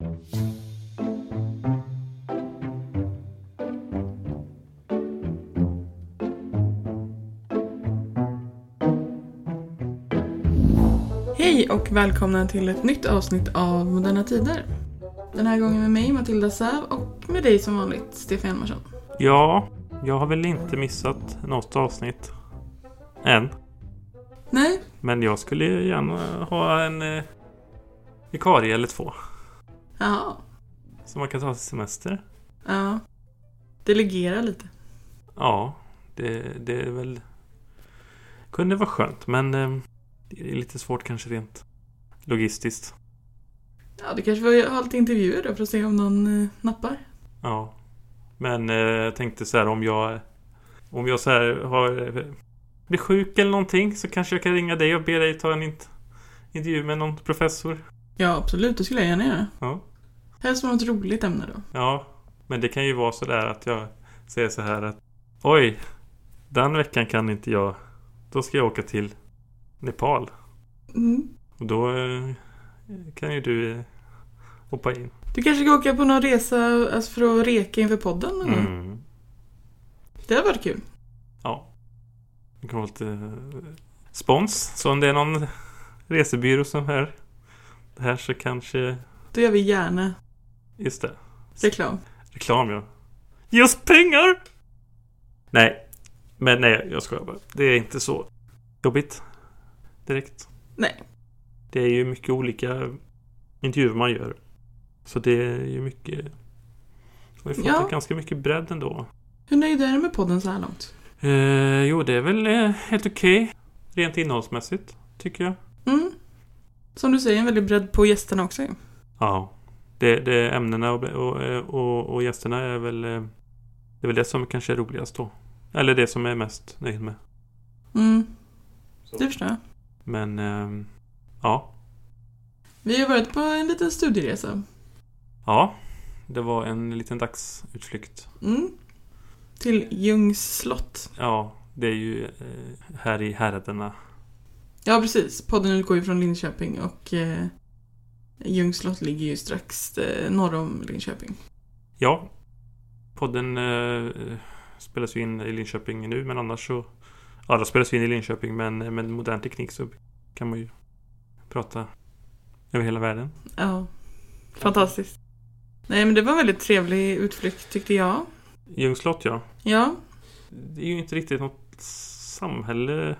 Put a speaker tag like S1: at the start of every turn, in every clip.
S1: Hej och välkomna till ett nytt avsnitt av Moderna Tider. Den här gången med mig, Matilda Säv, och med dig som vanligt, Stefan Hjalmarsson.
S2: Ja, jag har väl inte missat något avsnitt. Än.
S1: Nej,
S2: Men jag skulle gärna ha en eh, vikarie eller två.
S1: Jaha,
S2: Så man kan ta semester.
S1: ja. Delegera lite.
S2: Ja, det, det är väl... Kunde vara skönt, men eh, det är lite svårt kanske rent logistiskt.
S1: Ja, det kanske var ha lite intervjuer då för att se om någon eh, nappar.
S2: Ja. Men eh, jag tänkte så här om jag... Om jag så här har... Blir sjuk eller någonting så kanske jag kan ringa dig och be dig ta en int- intervju med någon professor.
S1: Ja, absolut, det skulle jag gärna göra.
S2: Ja.
S1: Helst med något roligt ämne då.
S2: Ja, men det kan ju vara så där att jag säger så här att Oj, den veckan kan inte jag. Då ska jag åka till Nepal.
S1: Mm.
S2: Och då eh, kan ju du eh, hoppa in.
S1: Du kanske ska åka på någon resa alltså för att reka inför podden gång?
S2: Mm.
S1: Det hade varit kul.
S2: Ja. Det kan vara lite eh, spons. Så om det är någon resebyrå som hör det här så kanske...
S1: Då gör vi gärna
S2: Just det.
S1: reklam.
S2: Reklam ja. Ge oss pengar! Nej. Men nej, jag skojar bara. Det är inte så jobbigt. Direkt.
S1: Nej.
S2: Det är ju mycket olika intervjuer man gör. Så det är ju mycket... Vi har fått
S1: Ja.
S2: ganska mycket bredd ändå.
S1: Hur nöjd är du med podden så här långt?
S2: Eh, jo, det är väl eh, helt okej. Rent innehållsmässigt, tycker jag.
S1: Mm. Som du säger, en väldigt bredd på gästerna också ju.
S2: Ja. Det, det ämnena och, och, och, och gästerna är väl... eh, Det är väl det som kanske är roligast då. Eller det som är mest nöjd med.
S1: Mm. Det förstår jag.
S2: Men... ehm, ja.
S1: Vi har varit på en liten studieresa.
S2: Ja. Det var en liten dagsutflykt.
S1: Mm. Till Ljungs slott.
S2: Ja, det är ju eh, här i häraderna.
S1: Ja, precis. Podden utgår ju från Linköping och eh, Ljungs slott ligger ju strax eh, norr om Linköping.
S2: Ja. Podden eh, spelas ju in i Linköping nu, men annars så... Alla spelas ju in i Linköping, men med modern teknik så kan man ju prata över hela världen.
S1: Ja. Fantastiskt. Nej, men det var en väldigt trevlig utflykt tyckte jag.
S2: Ljungs slott, ja.
S1: Ja.
S2: Det är ju inte riktigt något samhälle,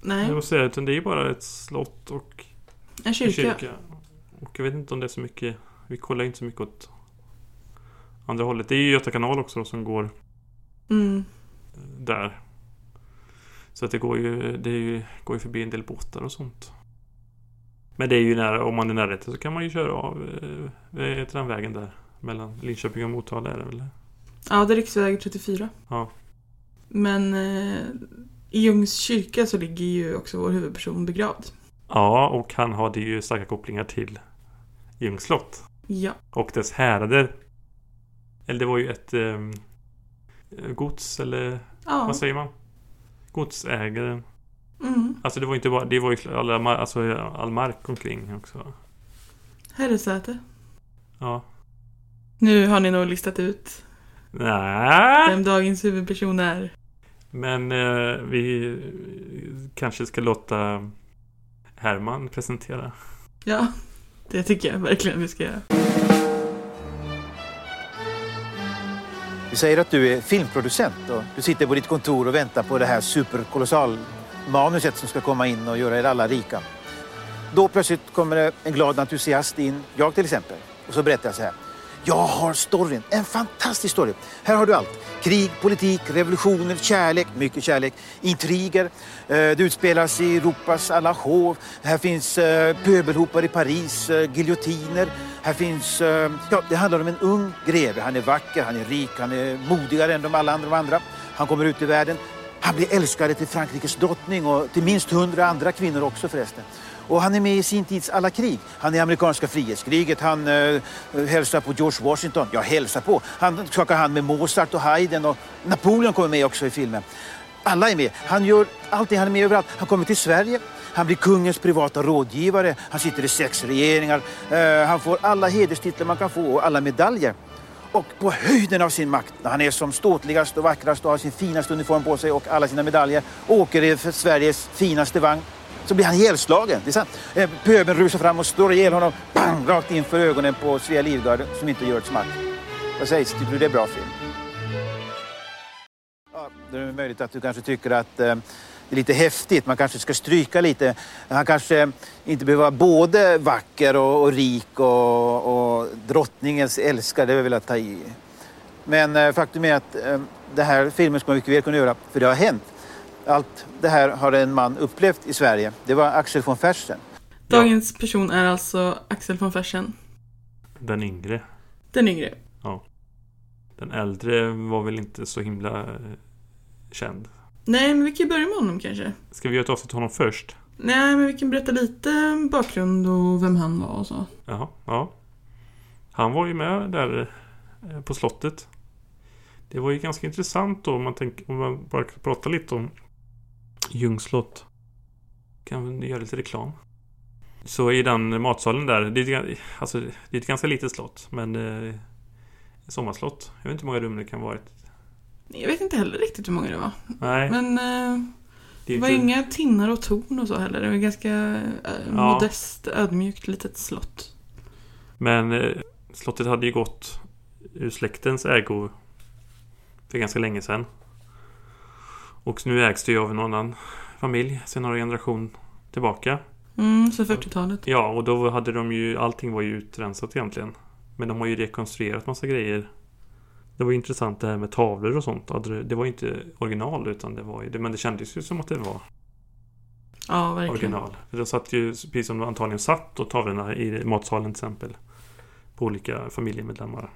S1: Nej.
S2: jag måste säga, utan det är ju bara ett slott och
S1: En
S2: en
S1: kyrka.
S2: kyrka. Och jag vet inte om det är så mycket, vi kollar inte så mycket åt andra hållet. Det är ju Göta kanal också då, som går
S1: Mm.
S2: där. Så att det går ju, det ju, går ju förbi en del båtar och sånt. Men det är ju nära, om man är nära så kan man ju köra av eh, den vägen där. Mellan Linköping och Motala är det väl?
S1: Ja, det är riksväg 34.
S2: Ja.
S1: Men eh, i Ljungs kyrka så ligger ju också vår huvudperson begravd.
S2: Ja, och han hade ju starka kopplingar till Ljungs slott.
S1: Ja.
S2: Och dess härader. Eller det var ju ett eh, gods eller
S1: Ja.
S2: vad säger man? Godsägaren.
S1: Mm.
S2: Alltså det var ju inte bara, det var ju alla, alltså, all mark omkring också.
S1: Herresäte.
S2: Ja.
S1: Nu har ni nog listat ut
S2: Nej.
S1: vem dagens huvudperson är.
S2: Men eh, vi kanske ska låta Herman presentera.
S1: Ja, det tycker jag verkligen vi ska göra.
S3: Vi säger att du är filmproducent och du sitter på ditt kontor och väntar på det här superkolossal manuset som ska komma in och göra er alla rika. Då plötsligt kommer det en glad entusiast in, jag till exempel, och så berättar jag så här. Jag har storyn, en fantastisk story. Här har du allt. Krig, politik, revolutioner, kärlek, mycket kärlek, intriger. Eh, det utspelas i Europas alla hov. Här finns eh, pöbelhopar i Paris, eh, giljotiner. Här finns... Ja, det handlar om en ung greve. Han är vacker, han är rik, han är modigare än de alla andra, de andra. Han kommer ut i världen. Han blir älskare till Frankrikes drottning och till minst hundra andra kvinnor också förresten. Och han är med i sin tids alla krig. Han är i amerikanska frihetskriget, han eh, hälsar på George Washington. Ja, hälsar på. Han skakar hand med Mozart och Haydn och Napoleon kommer med också i filmen. Alla är med. Han gör allting, han är med överallt. Han kommer till Sverige, han blir kungens privata rådgivare, han sitter i sex regeringar, eh, han får alla hederstitlar man kan få och alla medaljer. Och på höjden av sin makt, när han är som ståtligast och vackrast och har sin finaste uniform på sig och alla sina medaljer, åker i för Sveriges finaste vagn, så blir han ihjälslagen. Det är sant. Eh, Pöbeln rusar fram och slår ihjäl honom bang, rakt inför ögonen på Svea Livgarde som inte gör ett smack. Vad sägs? Tycker du det är bra film? Ja, det är möjligt att du kanske tycker att eh, det är lite häftigt. Man kanske ska stryka lite. Han kanske inte behöver vara både vacker och, och rik och, och drottningens älskare. Det är väl att ta i. Men eh, faktum är att eh, det här filmen ska man mycket väl kunna göra, för det har hänt. Allt det här har en man upplevt i Sverige. Det var Axel von Fersen.
S1: Dagens person är alltså Axel von Fersen.
S2: Den yngre.
S1: Den yngre.
S2: Den äldre var väl inte så himla eh, känd.
S1: Nej, men vi kan börja med honom kanske.
S2: Ska vi göra ett avsnitt till honom först?
S1: Nej, men vi kan berätta lite bakgrund och vem han var och så.
S2: Jaha, ja. Han var ju med där eh, på slottet. Det var ju ganska intressant då om man, tänker, om man bara pratar lite om Ljungs slott. Kan vi göra lite reklam. Så i den matsalen där, det är, ett- alltså, det är ett ganska litet slott men eh, sommarslott. Jag vet inte hur många rum det kan vara.
S1: Jag vet inte heller riktigt hur många det var.
S2: Nej,
S1: Men eh,
S2: det
S1: det var
S2: inte-
S1: inga tinnar och torn och så heller. Det var ganska eh,
S2: Ja.
S1: modest, ödmjukt litet slott.
S2: Men eh, slottet hade ju gått ur släktens ägo för ganska länge sedan. Och nu ägs det ju av en annan familj sen några generation tillbaka.
S1: Mm, så 40-talet.
S2: Ja, och då hade de ju... Allting var ju utrensat egentligen. Men de har ju rekonstruerat massa grejer. Det var ju intressant det här med tavlor och sånt. Det var ju inte original utan det var ju... Men det kändes ju som att det var
S1: Ja, verkligen.
S2: original. För det satt ju, precis som det antagligen satt, och tavlorna i matsalen till exempel. På olika familjemedlemmar.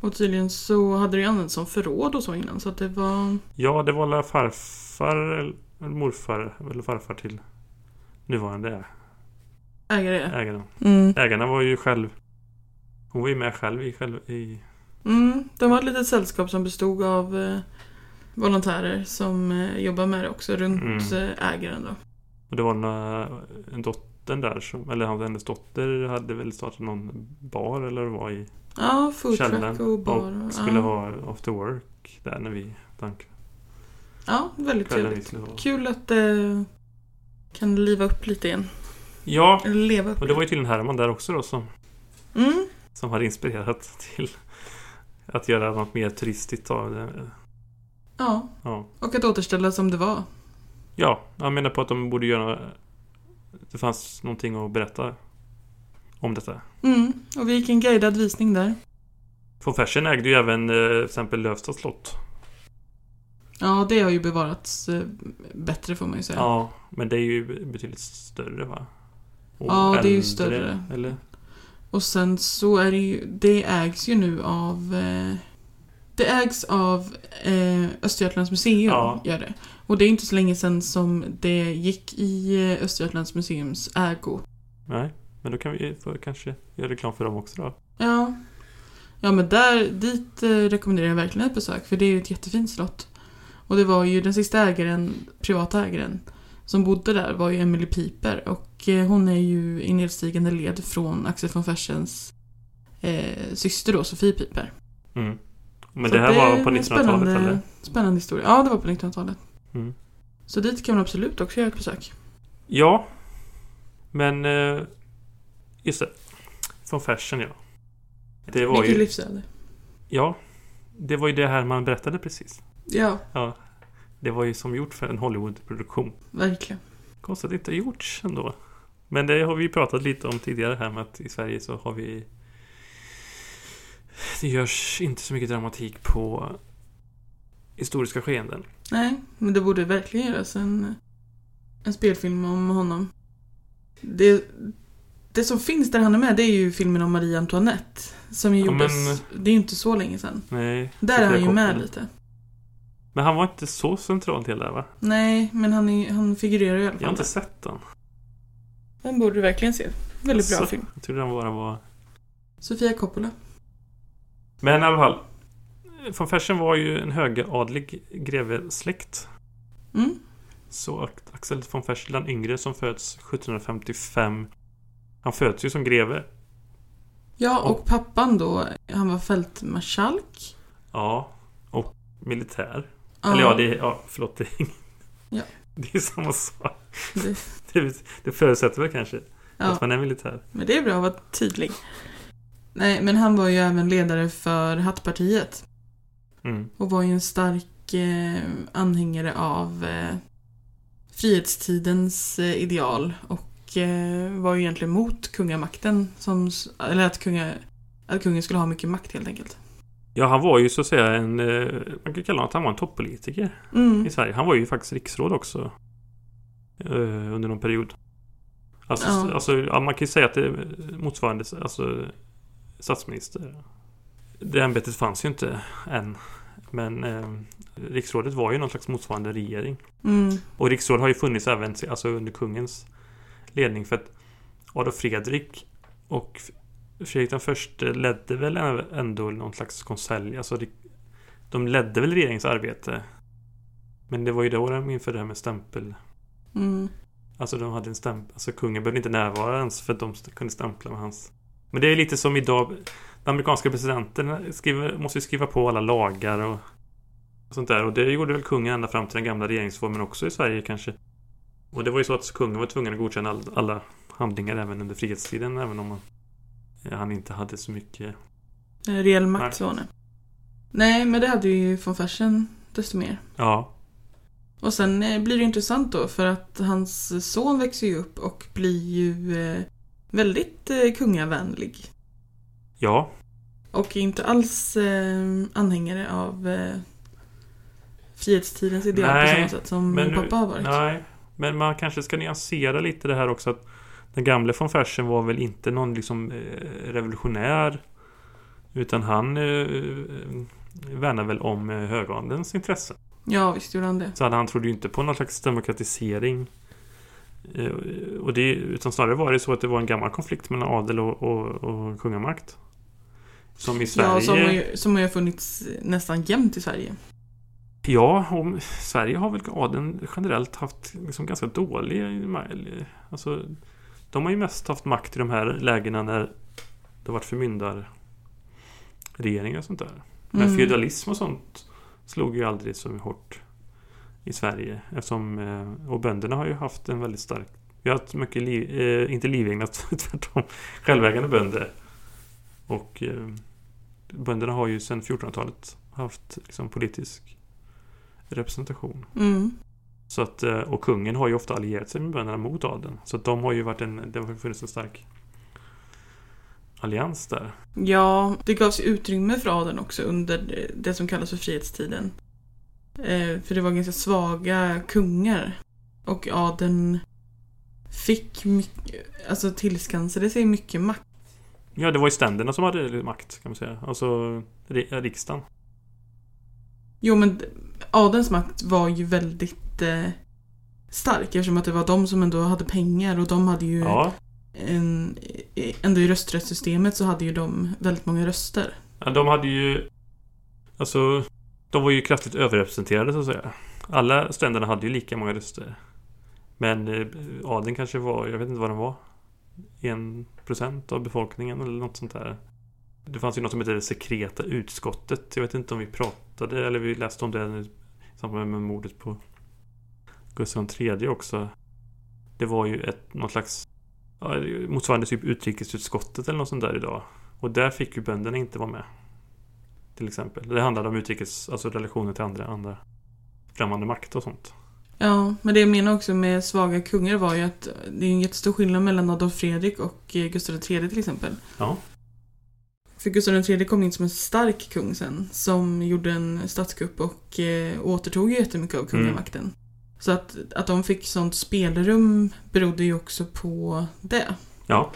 S1: Och tydligen så hade det ju använts som förråd och så innan. Så att det var...
S2: Ja, det var väl farfar eller morfar eller farfar till nuvarande
S1: Ägare.
S2: ägaren.
S1: Mm.
S2: Ägarna var ju själv... Hon var ju med själv i... Själv, i
S1: Mm, de var ett litet sällskap som bestod av eh, volontärer som eh, jobbar med det också runt
S2: Mm.
S1: eh, ägaren då.
S2: och det var en, eh, en dotter där som... Eller hennes dotter hade väl startat någon bar eller var i
S1: Ja, foodtruck och bar.
S2: Och skulle
S1: ja.
S2: ha after work där när vi... Tank,
S1: Ja, väldigt
S2: kvällen
S1: trevligt. Kul att det kan liva upp lite igen.
S2: Ja,
S1: leva upp.
S2: och det var ju tydligen Herman där också då som...
S1: Mm,
S2: Som hade inspirerat till att göra något mer turistigt av det.
S1: ja,
S2: Ja.
S1: och att återställa som det var.
S2: Ja, jag menar på att de borde göra... Det fanns någonting att berätta om detta.
S1: Mm, och vi gick en guidad visning där.
S2: Von Fersen ägde ju även eh, till exempel Lövsta slott.
S1: Ja, det har ju bevarats eh, bättre får man ju säga.
S2: Ja, men det är ju betydligt större va? Och
S1: Ja, det är ju större.
S2: Eller?
S1: Och sen så är det ju, det ägs ju nu av eh, Det ägs av Östergötlands museum,
S2: Ja.
S1: gör det. Och det är inte så länge sedan som det gick i eh, Östergötlands museums ägo.
S2: Nej, men då kan vi få kanske göra reklam för dem också då.
S1: Ja. Ja men där, dit eh, rekommenderar jag verkligen ett besök för det är ju ett jättefint slott. Och det var ju den sista ägaren, privata ägaren, som bodde där var ju Emily Piper och eh, hon är ju i nedstigande led från Axel von Fersens eh, syster då, Sofie Piper.
S2: Mm. Men
S1: Så
S2: det här var
S1: är
S2: på
S1: en
S2: 1900-talet
S1: spännande-
S2: eller?
S1: Spännande historia. Ja, det var på 1900-talet.
S2: Mm.
S1: Så dit kan man absolut också göra ett besök.
S2: Ja. Men... Eh, just det. Von Fersen ja. Det var
S1: Mycket
S2: ju...
S1: livsöde.
S2: Ja. Det var ju det här man berättade precis.
S1: Ja,
S2: Ja. Det var ju som gjort för en Hollywood-produktion.
S1: verkligen.
S2: Konstigt att det inte har gjorts ändå. Men det har vi ju pratat lite om tidigare här med att i Sverige så har vi... Det görs inte så mycket dramatik på historiska skeenden.
S1: Nej, men det borde verkligen göras en, en spelfilm om honom. Det, det som finns där han är med, det är ju filmen om Marie Antoinette. Som ju
S2: Ja,
S1: gjordes,
S2: men-
S1: det är ju inte så länge sedan.
S2: Nej.
S1: Där är han ju med lite.
S2: Men han var inte så central till det va?
S1: Nej, men han, är, han figurerar i alla
S2: Jag har
S1: fall
S2: inte
S1: där.
S2: sett den.
S1: Den borde du verkligen se. Väldigt bra
S2: Så.
S1: film.
S2: Jag trodde den bara var...
S1: Sofia Coppola.
S2: Men i alla fall. Von Fersen var ju en högadlig grevesläkt.
S1: Mm.
S2: Så Axel von Fersen den yngre som föds 1755 Han föds ju som greve.
S1: Ja, och pappan då, han var fältmarskalk.
S2: Ja. Och militär. Eller ja, det är... Ja, förlåt. Det är,
S1: Ja.
S2: det är samma sak.
S1: Det,
S2: Det, det förutsätter väl kanske
S1: ja,
S2: att man är militär.
S1: men det är bra att vara tydlig. Nej, men han var ju även ledare för Hattpartiet.
S2: Mm.
S1: Och var ju en stark eh, anhängare av eh, frihetstidens eh, ideal. Och eh, var ju egentligen mot kungamakten. Som, eller att, kunga, att kungen skulle ha mycket makt helt enkelt.
S2: Ja, han var ju så att säga en... eh, Man kan kalla honom att han var en toppolitiker
S1: Mm.
S2: i Sverige. Han var ju faktiskt riksråd också. eh, Under någon period. Alltså,
S1: Ja.
S2: alltså man kan ju säga att det är motsvarande alltså, statsminister. Det ämbetet fanns ju inte än. Men eh, riksrådet var ju någon slags motsvarande regering.
S1: Mm.
S2: Och riksråd har ju funnits även alltså, under kungens ledning. För att Adolf Fredrik och Fredrik den förste ledde väl ändå någon slags konselj. Alltså de ledde väl regeringsarbete. Men det var ju då de införde det här med stämpel.
S1: Mm.
S2: Alltså de hade en stämpel. Alltså kungen behövde inte närvara ens för att de kunde stämpla med hans. Men det är lite som idag. Den amerikanska presidenten skriver, måste ju skriva på alla lagar och sånt där. Och det gjorde väl kungen ända fram till den gamla regeringsformen också i Sverige kanske. Och det var ju så att kungen var tvungen att godkänna all, alla handlingar även under frihetstiden. Även om man, ja, han inte hade så mycket.
S1: Eh, Reell
S2: Nej.
S1: makt så nej. Nej, men det hade ju von Fersen desto mer.
S2: Ja,
S1: Och sen eh, blir det intressant då för att hans son växer ju upp och blir ju eh, väldigt eh, kungavänlig.
S2: Ja,
S1: Och inte alls eh, anhängare av eh, frihetstidens ideal på
S2: Nej,
S1: samma sätt som min pappa har varit.
S2: nej. Men man kanske ska nyansera lite det här också att den gamle von Fersen var väl inte någon liksom eh, revolutionär utan han eh, värnar väl om eh, högadelns intressen.
S1: Ja, visst gjorde han det.
S2: Så han trodde ju inte på någon slags demokratisering. Eh, Och det, utan snarare var det så att det var en gammal konflikt mellan adel och, och, och kungamakt. Som i Sverige...
S1: Ja, som har, ju, som har ju funnits nästan jämt i Sverige.
S2: Ja, och Sverige har väl adeln generellt haft liksom ganska dålig... Alltså, de har ju mest haft makt i de här lägena när det har varit förmyndarregeringar och sånt där. Men
S1: Mm.
S2: feudalism och sånt slog ju aldrig så hårt i Sverige. Eftersom, eh, och bönderna har ju haft en väldigt stark... Vi har haft mycket, liv, eh, inte livegna, tvärtom, självägande bönder. Och eh, bönderna har ju sedan 1400-talet haft liksom, politisk representation.
S1: Mm.
S2: Så att, eh, och kungen har ju ofta allierat sig med bönderna mot adeln. Så att de har ju varit en... Det har funnits en stark allians där.
S1: Ja, det gavs utrymme för adeln också under det som kallas för frihetstiden. Eh, för det var ganska svaga kungar. Och adeln fick mycket, alltså tillskansade sig mycket makt.
S2: Ja, det var ju ständerna som hade makt kan man säga. Alltså ri- riksdagen.
S1: Jo, men adelns makt var ju väldigt eh, stark eftersom att det var de som ändå hade pengar och de hade ju
S2: Ja,
S1: en, ändå i rösträttssystemet så hade ju de väldigt många röster.
S2: Ja, De hade ju... Alltså... De var ju kraftigt överrepresenterade så att säga. Alla ständerna hade ju lika många röster. Men eh, adeln kanske var, jag vet inte vad den var. En procent av befolkningen eller något sånt där. Det fanns ju något som hette det sekreta utskottet. Jag vet inte om vi pratade eller vi läste om det i samband med mordet på Gustav III också. Det var ju ett, något slags ja, motsvarande typ utrikesutskottet eller något sånt där idag. Och där fick ju bönderna inte vara med. Till exempel. Det handlade om utrikes, alltså relationer till andra, andra främmande makt och sånt.
S1: Ja, men det jag menar också med svaga kungar var ju att det är en jättestor skillnad mellan Adolf Fredrik och eh, Gustav III till exempel.
S2: Ja.
S1: För Gustav III kom in som en stark kung sen, som gjorde en statskupp och eh, återtog jättemycket av kungamakten. Så att, att de fick sånt spelrum berodde ju också på det.
S2: Ja.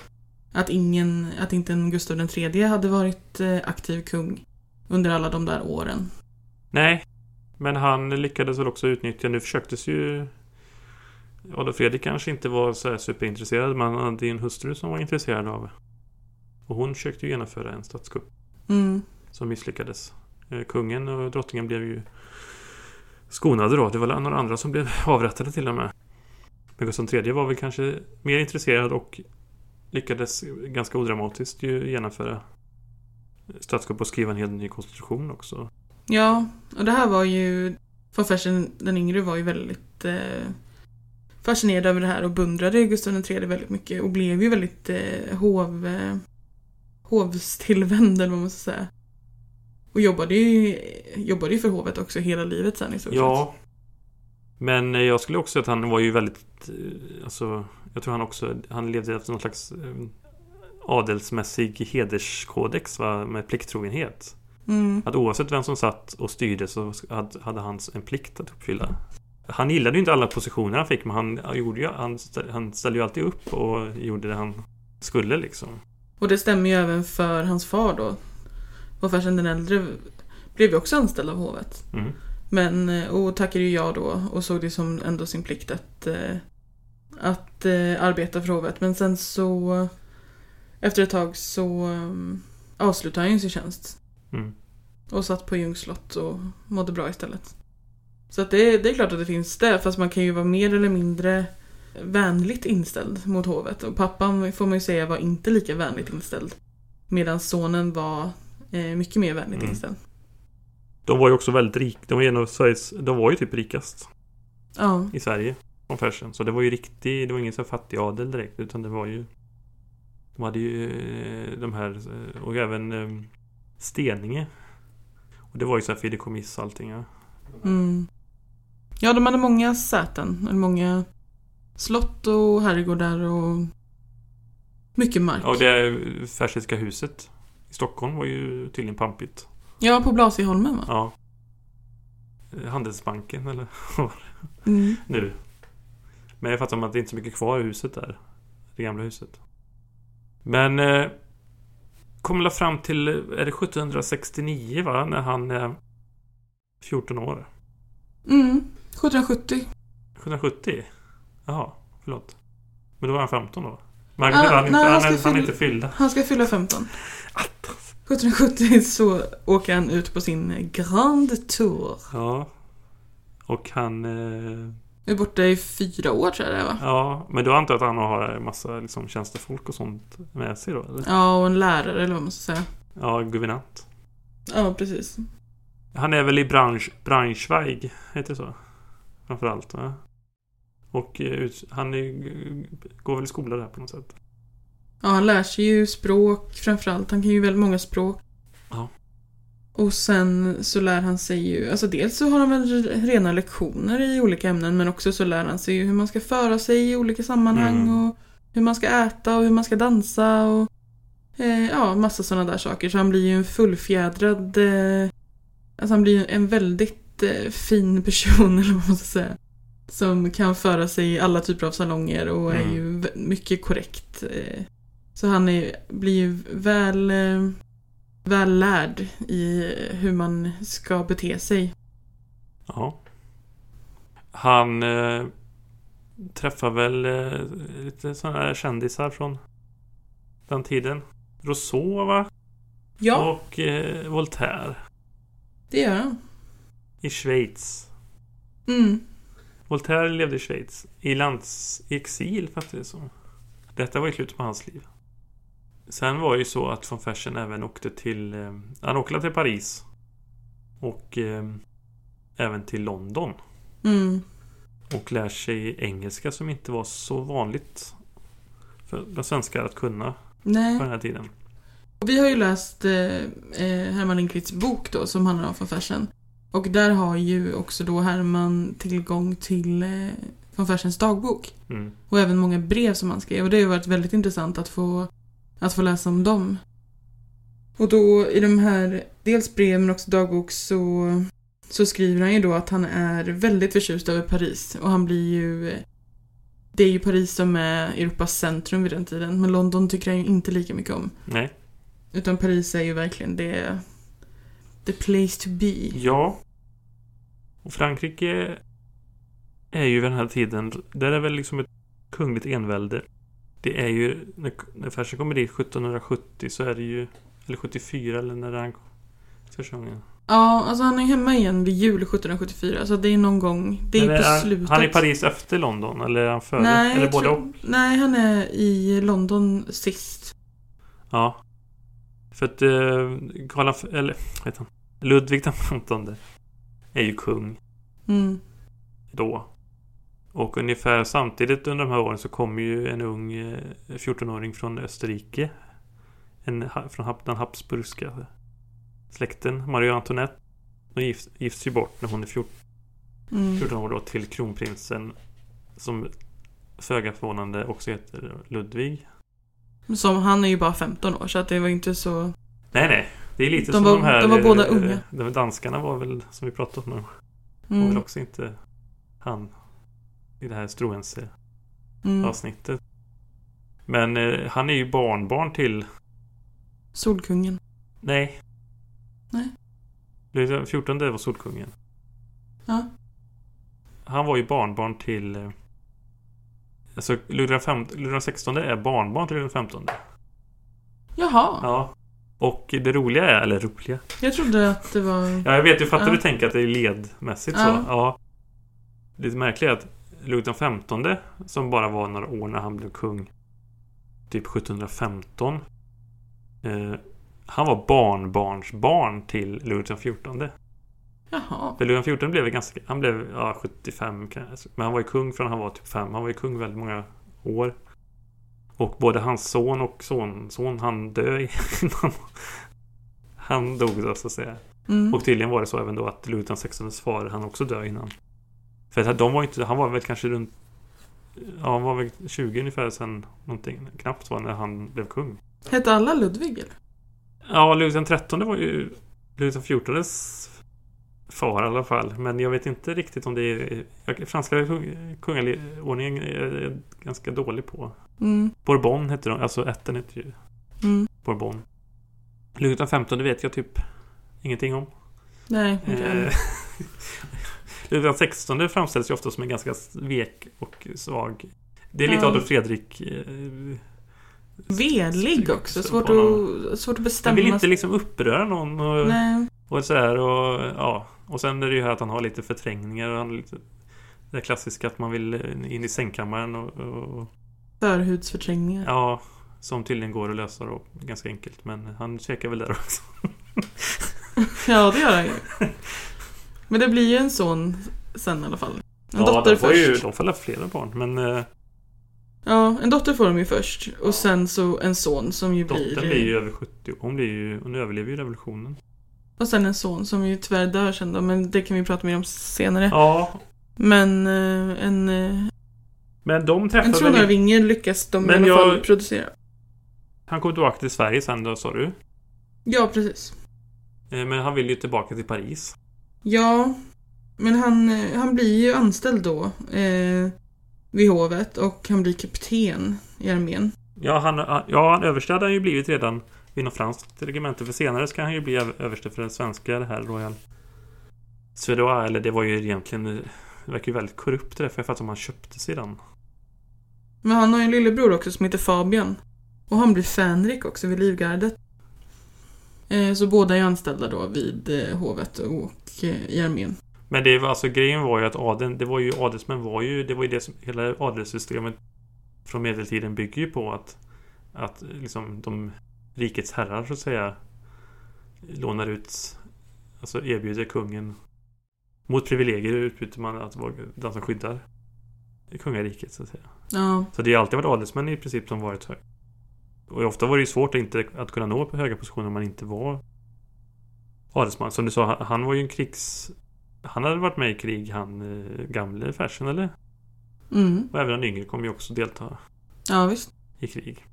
S1: Att, ingen, att inte en Gustav III hade varit eh, aktiv kung under alla de där åren.
S2: Nej. Men han lyckades väl också utnyttja, nu försöktes ju Adolf Fredrik kanske inte var så superintresserad men han hade ju en hustru som var intresserad av Och hon försökte ju genomföra en statskupp
S1: Mm.
S2: som misslyckades. Eh, Kungen och drottningen blev ju skonade då. Det var några andra som blev avrättade till och med. Men Gustav III var väl kanske mer intresserad och lyckades ganska odramatiskt ju genomföra statskupp och skriva en helt ny konstitution också.
S1: Ja, och det här var ju... Von Fersen den yngre var ju väldigt eh, fascinerad över det här och beundrade Gustav III väldigt mycket och blev ju väldigt eh, hov... Eh, hovstillvänd eller vad man ska säga. Och jobbade ju, jobbade ju för hovet också hela livet sen i stort
S2: Ja. Men eh, jag skulle också säga att han var ju väldigt... eh, Alltså, jag tror han också... Han levde efter någon slags eh, adelsmässig hederskodex va? med plikttrogenhet.
S1: Mm.
S2: Att oavsett vem som satt och styrde så hade han en plikt att uppfylla. Han gillade ju inte alla positioner han fick men han, gjorde ju, han, han ställde ju alltid upp och gjorde det han skulle liksom.
S1: Och det stämmer ju även för hans far då. Von Fersen den äldre blev ju också anställd av hovet.
S2: Mm.
S1: Men, eh, och tackade ju ja då och såg det som ändå sin plikt att, eh, att eh, arbeta för hovet. Men sen så, efter ett tag så um, avslutade han ju sin tjänst.
S2: Mm.
S1: Och satt på Ljungs slott och mådde bra istället. Så att det, det är klart att det finns det, fast man kan ju vara mer eller mindre vänligt inställd mot hovet. Och pappan får man ju säga var inte lika vänligt inställd. Medan sonen var eh, mycket mer vänligt
S2: Mm.
S1: inställd.
S2: De var ju också väldigt rik. De var en av Sveriges... De var ju typ rikast
S1: Ja,
S2: i Sverige. Från Fersen. Så det var ju riktig... Det var ingen så fattig adel direkt utan det var ju... De hade ju eh, de här... eh, Och även eh, Steninge. Och det var ju så här fideikommiss och allting. Ja.
S1: Mm. Ja, de hade många säten. eller Många slott och herrgårdar och mycket mark.
S2: Och det Fersenska huset i Stockholm var ju tydligen pampigt.
S1: Ja, på Blasieholmen va?
S2: Ja. Handelsbanken eller
S1: Mm.
S2: nu. Men jag fattar att det inte är så mycket kvar i huset där. Det gamla huset. Men... Kommer la fram till... Är det 1769 va? När han är 14 år.
S1: Mm. 1770.
S2: 1770? Jaha, förlåt. Men då var han 15 då? Men
S1: Ah,
S2: han, han, inte,
S1: nej, han
S2: han, är- han
S1: fylla-
S2: inte fyllda.
S1: Han ska fylla 15.
S2: Attans.
S1: 1770 så åker han ut på sin Grand Tour.
S2: Ja. Och han... Eh,
S1: Är borta i fyra år tror jag det är va?
S2: ja, men då antar att han har en massa liksom, tjänstefolk och sånt med sig då? Eller?
S1: Ja, och en lärare eller vad man ska säga.
S2: Ja, guvernant.
S1: Ja, precis.
S2: Han är väl i bransch, Braunschweig, heter det så? Framförallt va? Och eh, ut, han är, går väl i skola där på något sätt.
S1: Ja, han lär sig ju språk framförallt. Han kan ju väldigt många språk. Och sen så lär han sig ju, alltså dels så har han väl rena lektioner i olika ämnen men också så lär han sig ju hur man ska föra sig i olika sammanhang
S2: Mm.
S1: och hur man ska äta och hur man ska dansa och eh, ja, massa sådana där saker. Så han blir ju en fullfjädrad, eh, alltså han blir ju en väldigt eh, fin person eller vad man ska säga. Som kan föra sig i alla typer av salonger och är
S2: Mm.
S1: ju vä- mycket korrekt. Eh, så han är, blir ju väl, eh, väl lärd i hur man ska bete sig.
S2: Ja. Han eh, träffar väl eh, lite sådana här kändisar från den tiden. Rousseau va?
S1: Ja,
S2: Och eh, Voltaire.
S1: det gör han.
S2: I Schweiz.
S1: Mm.
S2: Voltaire levde i Schweiz. I lands... I exil fattar det som. Detta var i slutet på hans liv. Sen var det ju så att von Fersen även åkte till... Eh, han åkte till Paris. Och eh, även till London.
S1: Mm.
S2: Och lär sig engelska som inte var så vanligt för svenskar att kunna
S1: Nej.
S2: på den här tiden.
S1: Och vi har ju läst eh, eh, Herman Lindqvists bok då som handlar om von Fersen. Och där har ju också då Herman tillgång till eh, von Fersens dagbok.
S2: Mm.
S1: Och även många brev som han skrev. Och det har ju varit väldigt intressant att få, att få läsa om dem. Och då i de här, dels brev men också dagbok så, så skriver han ju då att han är väldigt förtjust över Paris. Och han blir ju... Det är ju Paris som är Europas centrum vid den tiden. Men London tycker han ju inte lika mycket om.
S2: Nej.
S1: Utan Paris är ju verkligen det... The place to be.
S2: Ja. Och Frankrike är ju vid den här tiden, där är väl liksom ett kungligt envälde. Det är ju, när, Fersen kommer dit 1770 så är det ju, eller 74 eller när han första gången.
S1: Ja, alltså han är hemma igen vid jul 1774. Så det är någon gång. Det är
S2: Men
S1: på
S2: han-
S1: slutet.
S2: Han är i Paris efter London, eller är han före?
S1: Nej,
S2: eller både
S1: tror, nej, han är i London sist.
S2: Ja. För att eh, Karl eller vad heter han? Ludvig den 15 är ju kung
S1: Mm.
S2: då. Och ungefär samtidigt under de här åren så kommer ju en ung eh, 14-åring från Österrike. En, från den Habsburgska släkten, Marie Antoinette. De gifts, gifts ju bort när hon är 14,
S1: Mm.
S2: 14 år då till kronprinsen. Som föga förvånande också heter Ludvig.
S1: Som, han är ju bara 15 år så att det var inte så...
S2: Nej, nej. Det är lite
S1: De
S2: som
S1: var-
S2: de här...
S1: de var båda
S2: eh,
S1: unga.
S2: De danskarna var väl, som vi pratade om nu, var väl
S1: Mm.
S2: också inte han i det här
S1: Mm.
S2: avsnittet. Men eh, han är ju barnbarn till...
S1: Solkungen.
S2: Nej.
S1: Nej.
S2: 14 det var Solkungen.
S1: Ja.
S2: Han var ju barnbarn till... eh, Alltså Ludvig XV Ludvig XVI är barnbarn till Ludvig XV.
S1: Jaha.
S2: Ja. Och det roliga är, eller roliga.
S1: Jag trodde att det var...
S2: Ja, jag vet. Jag fattar
S1: Ja.
S2: du tänker att det är ledmässigt
S1: Ja.
S2: så. Ja. Det märkliga är att Ludvig XV, som bara var några år när han blev kung, typ 1715. Eh, han var barnbarnsbarn till Ludvig XIV.
S1: Jaha.
S2: För Ludvig XIV blev ganska... Han blev ja, 75 kanske. Men han var ju kung från han var typ 5. Han var ju kung väldigt många år. Och både hans son och sonson han dö innan han dog då så att säga.
S1: Mm.
S2: Och tydligen var det så även då att Ludvig XVIs far han också dö innan. För att de var inte, han var väl kanske runt Ja, han var väl 20 ungefär sen någonting knappt var när han blev kung.
S1: Hette alla Ludvig eller?
S2: Ja, Ludvig XIII var ju Ludvig XIVs far i alla fall. Men jag vet inte riktigt om det är... Franska kung- kungaordningen är jag ganska dålig på.
S1: Mm.
S2: Bourbon hette de, alltså ätten hette ju
S1: Mm.
S2: Bourbon. Ludvig XV vet jag typ ingenting om.
S1: Nej, inte
S2: Eh, Ludvig XVI framställs ju ofta som en ganska vek och svag. Det är lite
S1: Ja.
S2: Adolf Fredrik. eh,
S1: Velig också. Svårt att, svårt att
S2: Han
S1: bestämma.
S2: vill inte liksom uppröra någon. Och,
S1: Nej.
S2: och sådär och ja. Och sen är det ju här att han har lite förträngningar. Och han lite, det klassiska att man vill eh, in i sängkammaren och, och
S1: Förhudsförträngningar.
S2: ja. Som tydligen går att lösa då ganska enkelt. Men han tvekar väl där också.
S1: Ja, det gör han ju. Men det blir ju en son sen i alla fall. En
S2: ja,
S1: dotter
S2: får ju,
S1: först.
S2: de får flera barn. Men eh,
S1: Ja, en dotter får de ju först. Och sen så en son som ju blir...
S2: dottern blir ju över 70. Hon blir ju, hon överlever ju revolutionen.
S1: Och sen en son som ju tyvärr dör sen då. Men det kan vi prata mer om senare.
S2: Ja,
S1: Men eh, en, eh,
S2: men de
S1: en
S2: träffar väl...
S1: tronarvinge lyckas de
S2: Men
S1: i alla
S2: jag-
S1: fall producera.
S2: Han kom tillbaka till Sverige sen då, sa du?
S1: Ja, precis.
S2: Men han vill ju tillbaka till Paris.
S1: Ja, men han, han blir ju anställd då eh, vid hovet och han blir kapten i armén.
S2: Ja, han, ja, han överste hade han ju blivit redan vid något franskt regemente. För senare ska han ju bli över- överste för den svenska, det här Royal Suédois. Eller det var ju egentligen... Det verkar ju väldigt korrupt det där, för jag fattar om han köpte sig den.
S1: Men han har ju en lillebror också som heter Fabian. Och han blir fänrik också vid Livgardet. Eh, så båda är anställda då vid eh, hovet och eh, i armén.
S2: Men det var alltså grejen var ju att adeln, det var ju adelsmän var ju, det var ju det som hela adelssystemet från medeltiden bygger ju på att att liksom de rikets herrar så att säga lånar ut, alltså erbjuder kungen mot privilegier utbyter man att vara den som skyddar kungariket så att säga.
S1: Ja,
S2: Så det har alltid varit adelsmän i princip som varit. Och ofta var det ju svårt att, inte, att kunna nå på höga positioner om man inte var adelsman. Som du sa, han- var ju en krigs... Han hade varit med i krig, han eh, gamle Fersen eller?
S1: mm.
S2: Och även den yngre kommer ju också delta
S1: ja visst.
S2: i krig.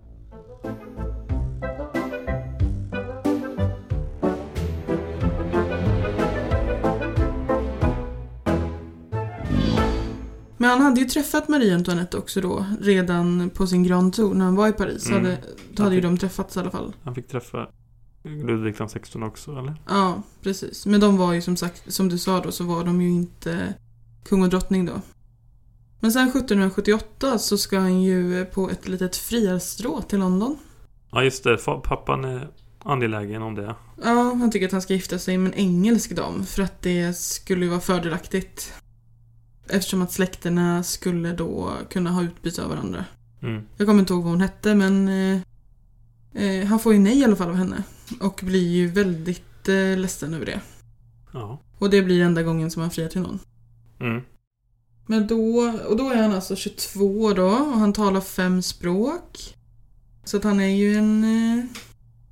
S1: Men han hade ju träffat Marie Antoinette också då, redan på sin Grand Tour när han var i Paris. Så
S2: Mm.
S1: hade, då hade ju de träffats i alla fall.
S2: Han fick träffa Ludvig 16 också, eller?
S1: Ja, precis. Men de var ju som sagt, som du sa då, så var de ju inte kung och drottning då. Men sen 1778 så ska han ju på ett litet friarstrå till London.
S2: Ja, just det. Pappan är angelägen om det.
S1: Ja, han tycker att han ska gifta sig med en engelsk dam för att det skulle vara fördelaktigt. Eftersom att släkterna skulle då kunna ha utbyte av varandra.
S2: Mm.
S1: Jag kommer inte ihåg vad hon hette men eh, eh, han får ju nej i alla fall av henne. Och blir ju väldigt eh, ledsen över det.
S2: Ja.
S1: Och det blir enda gången som han friar till någon.
S2: Mm.
S1: Men då, och då är han alltså 22 då och han talar fem språk. Så att han är ju en... Eh,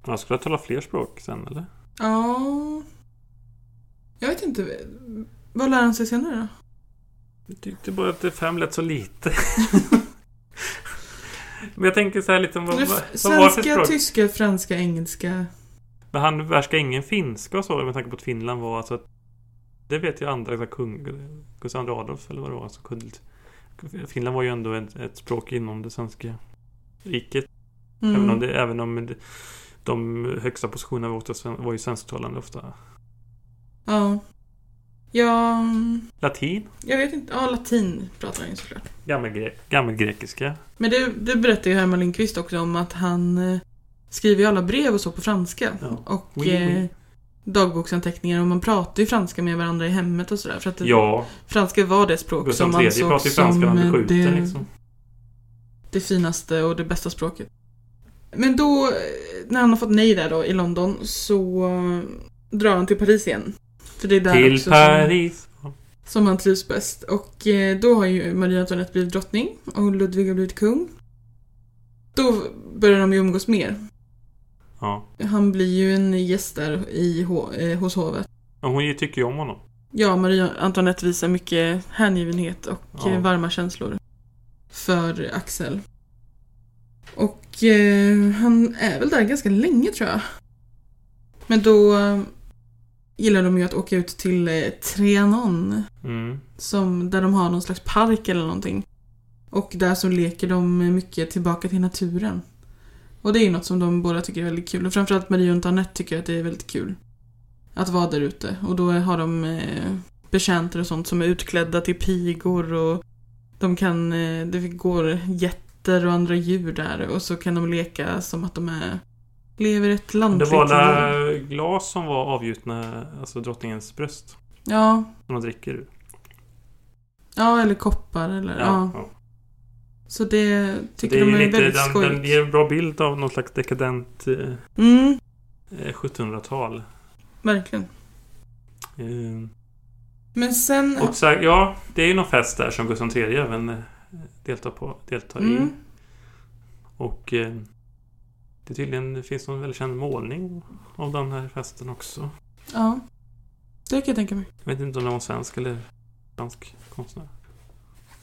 S2: Han skulle tala fler språk sen eller?
S1: ja... Jag vet inte. Vad lär han sig senare då?
S2: Jag tyckte bara att det fem lät så lite. Men jag tänker så här lite om vad, vad,
S1: Svenska, tyska, franska, engelska.
S2: Men han värskade ingen finska och så med tanke på att Finland var alltså Det vet ju andra så kung Gustav II Adolf eller vad det var som kunde Finland var ju ändå ett, ett språk inom det svenska riket.
S1: Mm.
S2: Även om, det, även om det, de högsta positionerna var, ofta, var ju svensktalande ofta.
S1: Ja. Ja,
S2: Latin?
S1: jag vet inte. Ja, latin pratar han ju såklart.
S2: Gammelgre gammelgrekiska.
S1: Men det, det berättar ju Herman Lindqvist också om att han eh, skriver ju alla brev och så på franska.
S2: Ja.
S1: Och
S2: Oui, oui.
S1: eh, dagboksanteckningar och man pratar ju franska med varandra i hemmet och sådär. För att
S2: Ja,
S1: franska var det språk
S2: Gustav
S1: som ansågs
S2: blir
S1: som
S2: skjuten
S1: det,
S2: liksom.
S1: det finaste och det bästa språket. Men då, eh, när han har fått nej där då i London så eh, drar han till Paris igen. För det är där
S2: Till
S1: också
S2: Paris.
S1: som han trivs bäst. Och eh, då har ju Maria Antoinette blivit drottning och Ludvig har blivit kung. Då börjar de ju umgås mer.
S2: Ja.
S1: Han blir ju en gäst där i, eh, hos hovet.
S2: Och hon tycker ju om honom.
S1: Ja, Maria Antoinette visar mycket hängivenhet och
S2: Ja.
S1: eh, varma känslor för Axel. Och eh, han är väl där ganska länge tror jag. Men då gillar de ju att åka ut till eh, Trianon.
S2: Mm.
S1: Som, där de har någon slags park eller någonting. Och där så leker de mycket tillbaka till naturen. Och det är ju något som de båda tycker är väldigt kul. Och framförallt Marie Antoinette tycker att det är väldigt kul. Att vara där ute. Och då har de eh, betjänter och sånt som är utklädda till pigor och de kan, eh, det går getter och andra djur där och så kan de leka som att de är lever ett
S2: Det
S1: lantligt
S2: var
S1: liv.
S2: alla glas som var avgjutna, alltså drottningens bröst.
S1: Ja,
S2: Som de dricker ur.
S1: ja eller koppar eller ja.
S2: ja.
S1: Så det tycker
S2: Det är
S1: de är
S2: lite,
S1: väldigt
S2: den,
S1: skojigt.
S2: den ger en bra bild av någon slags dekadent eh,
S1: Mm,
S2: eh, 1700-tal.
S1: verkligen.
S2: Eh,
S1: Men sen...
S2: och så ja, det är ju någon fest där som Gustav III även eh, deltar, på, deltar i.
S1: Mm,
S2: Och eh, det tydligen det finns någon väldigt känd målning av den här festen också.
S1: ja. Det kan jag tänka mig.
S2: Jag vet inte om det var en svensk eller fransk konstnär.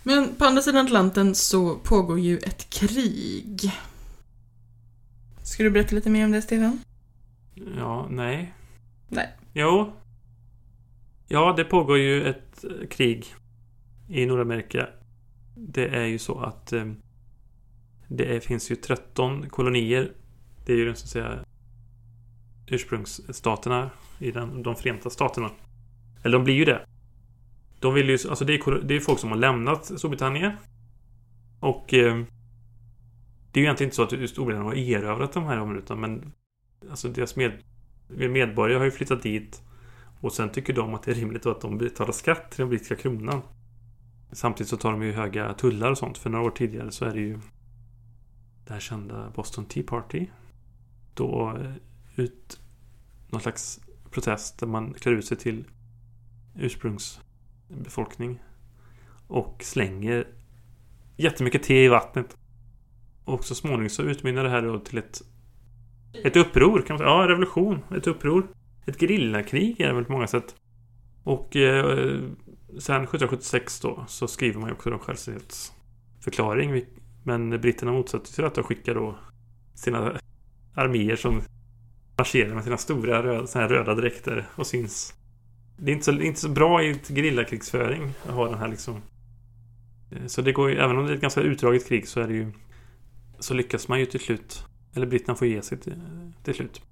S1: Men på andra sidan Atlanten så pågår ju ett krig. Ska du berätta lite mer om det, Stefan?
S2: Ja, nej.
S1: Nej.
S2: Jo. Ja, det pågår ju ett krig i Nordamerika. Det är ju så att eh, det finns ju 13 kolonier. Det är ju den så att säga ursprungsstaterna i den, de förenta staterna. Eller de blir ju det. De vill ju, alltså det är, det är folk som har lämnat Storbritannien. Och eh, det är ju egentligen inte så att Storbritannien har erövrat de här områdena men alltså deras med, medborgare har ju flyttat dit och sen tycker de att det är rimligt att de betalar skatt till den brittiska kronan. Samtidigt så tar de ju höga tullar och sånt. För några år tidigare så är det ju det här kända Boston Tea Party. Då ut någon slags protest där man klär ut sig till ursprungsbefolkning och slänger jättemycket te i vattnet. Och så småningom så utmynnar det här då till ett ett uppror kan man säga. Ja, revolution. Ett uppror. Ett gerillakrig är det väl på många sätt. Och eh, sen 1776 då så skriver man ju också en självständighetsförklaring. Men britterna motsätter sig detta och skickar då sina arméer som marscherar med sina stora röda, här röda dräkter och syns. Det är inte så, inte så bra i ett gerillakrigsföring att ha den här liksom. Eh, Så det går ju, även om det är ett ganska utdraget krig så är det ju så lyckas man ju till slut eller britterna får ge sig till, till slut.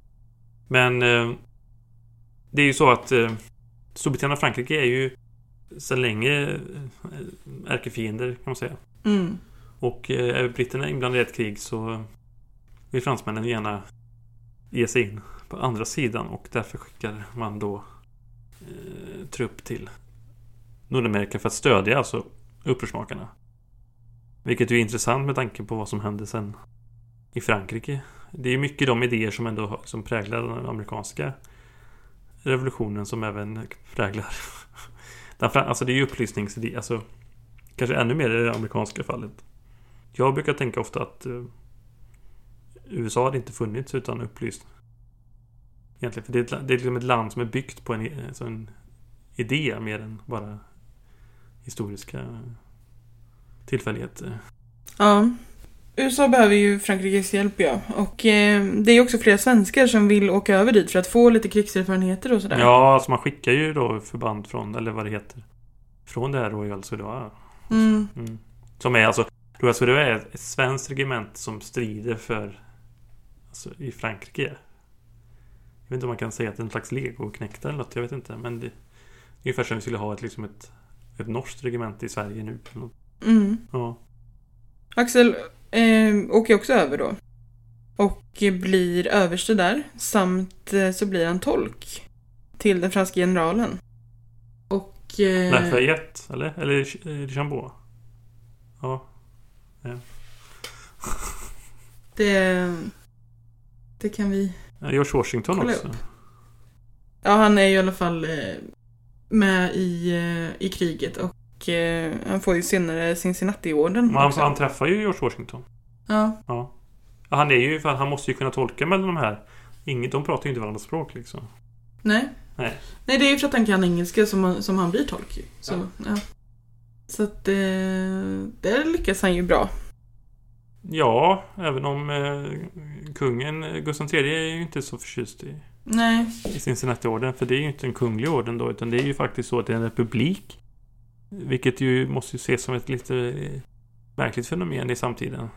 S2: Men eh, det är ju så att eh, Storbritannien och Frankrike är ju sedan länge eh, ärkefiender kan man säga.
S1: Mm.
S2: Och eh, är britterna inblandade i ett krig så vill fransmännen gärna ge sig in på andra sidan och därför skickar man då eh, trupp till Nordamerika för att stödja alltså upprorsmakarna. Vilket ju är intressant med tanke på vad som hände sen i Frankrike. Det är mycket de idéer som ändå som präglar den amerikanska revolutionen som även präglar Alltså det är ju upplysningsidé, alltså kanske ännu mer i det amerikanska fallet. Jag brukar tänka ofta att eh, USA hade inte funnits utan upplyst. Egentligen, för det är, ett, det är liksom ett land som är byggt på en, alltså en idé mer än bara historiska tillfälligheter.
S1: Ja. USA behöver ju Frankrikes hjälp ja. Och eh, det är också flera svenskar som vill åka över dit för att få lite krigserfarenheter och sådär.
S2: Ja, alltså man skickar ju då förband från, eller vad det heter, från det här Royal Sudan.
S1: Mm.
S2: Mm. Som är alltså, Royal Sudan är ett svenskt regement som strider för, alltså i Frankrike. Jag vet inte om man kan säga att det är en slags legoknektar eller något, jag vet inte. Men det, det är ungefär som vi skulle ha ett, liksom ett, ett norskt regemente i Sverige nu.
S1: Mm.
S2: Ja.
S1: Axel eh, åker också över då. Och blir överste där. Samt eh, så blir han tolk. Till den franska generalen. Och... Eh,
S2: Lafayette, eller? Eller eh, Chambeau? Ja.
S1: det... Det kan vi...
S2: Ja, George Washington
S1: Kolla
S2: också.
S1: upp. Ja, han är ju i alla fall eh, med i, eh, i kriget och eh, han får ju senare Cincinnati-orden
S2: han, han träffar ju George Washington.
S1: Ja,
S2: Ja. Ja, Han är ju, för han måste ju kunna tolka mellan de här. Inget, de pratar ju inte varandras språk liksom.
S1: nej.
S2: Nej.
S1: Nej, det är ju för att han kan engelska som, som han blir tolk. Så, ja. Så att det lyckas han ju bra.
S2: Ja, även om eh, kungen, eh, Gustav III, är ju inte så förtjust i,
S1: Nej,
S2: i Cincinnati-orden. För det är ju inte en kunglig orden då, utan det är ju faktiskt så att det är en republik. Vilket ju måste ju ses som ett lite eh, märkligt fenomen i samtiden.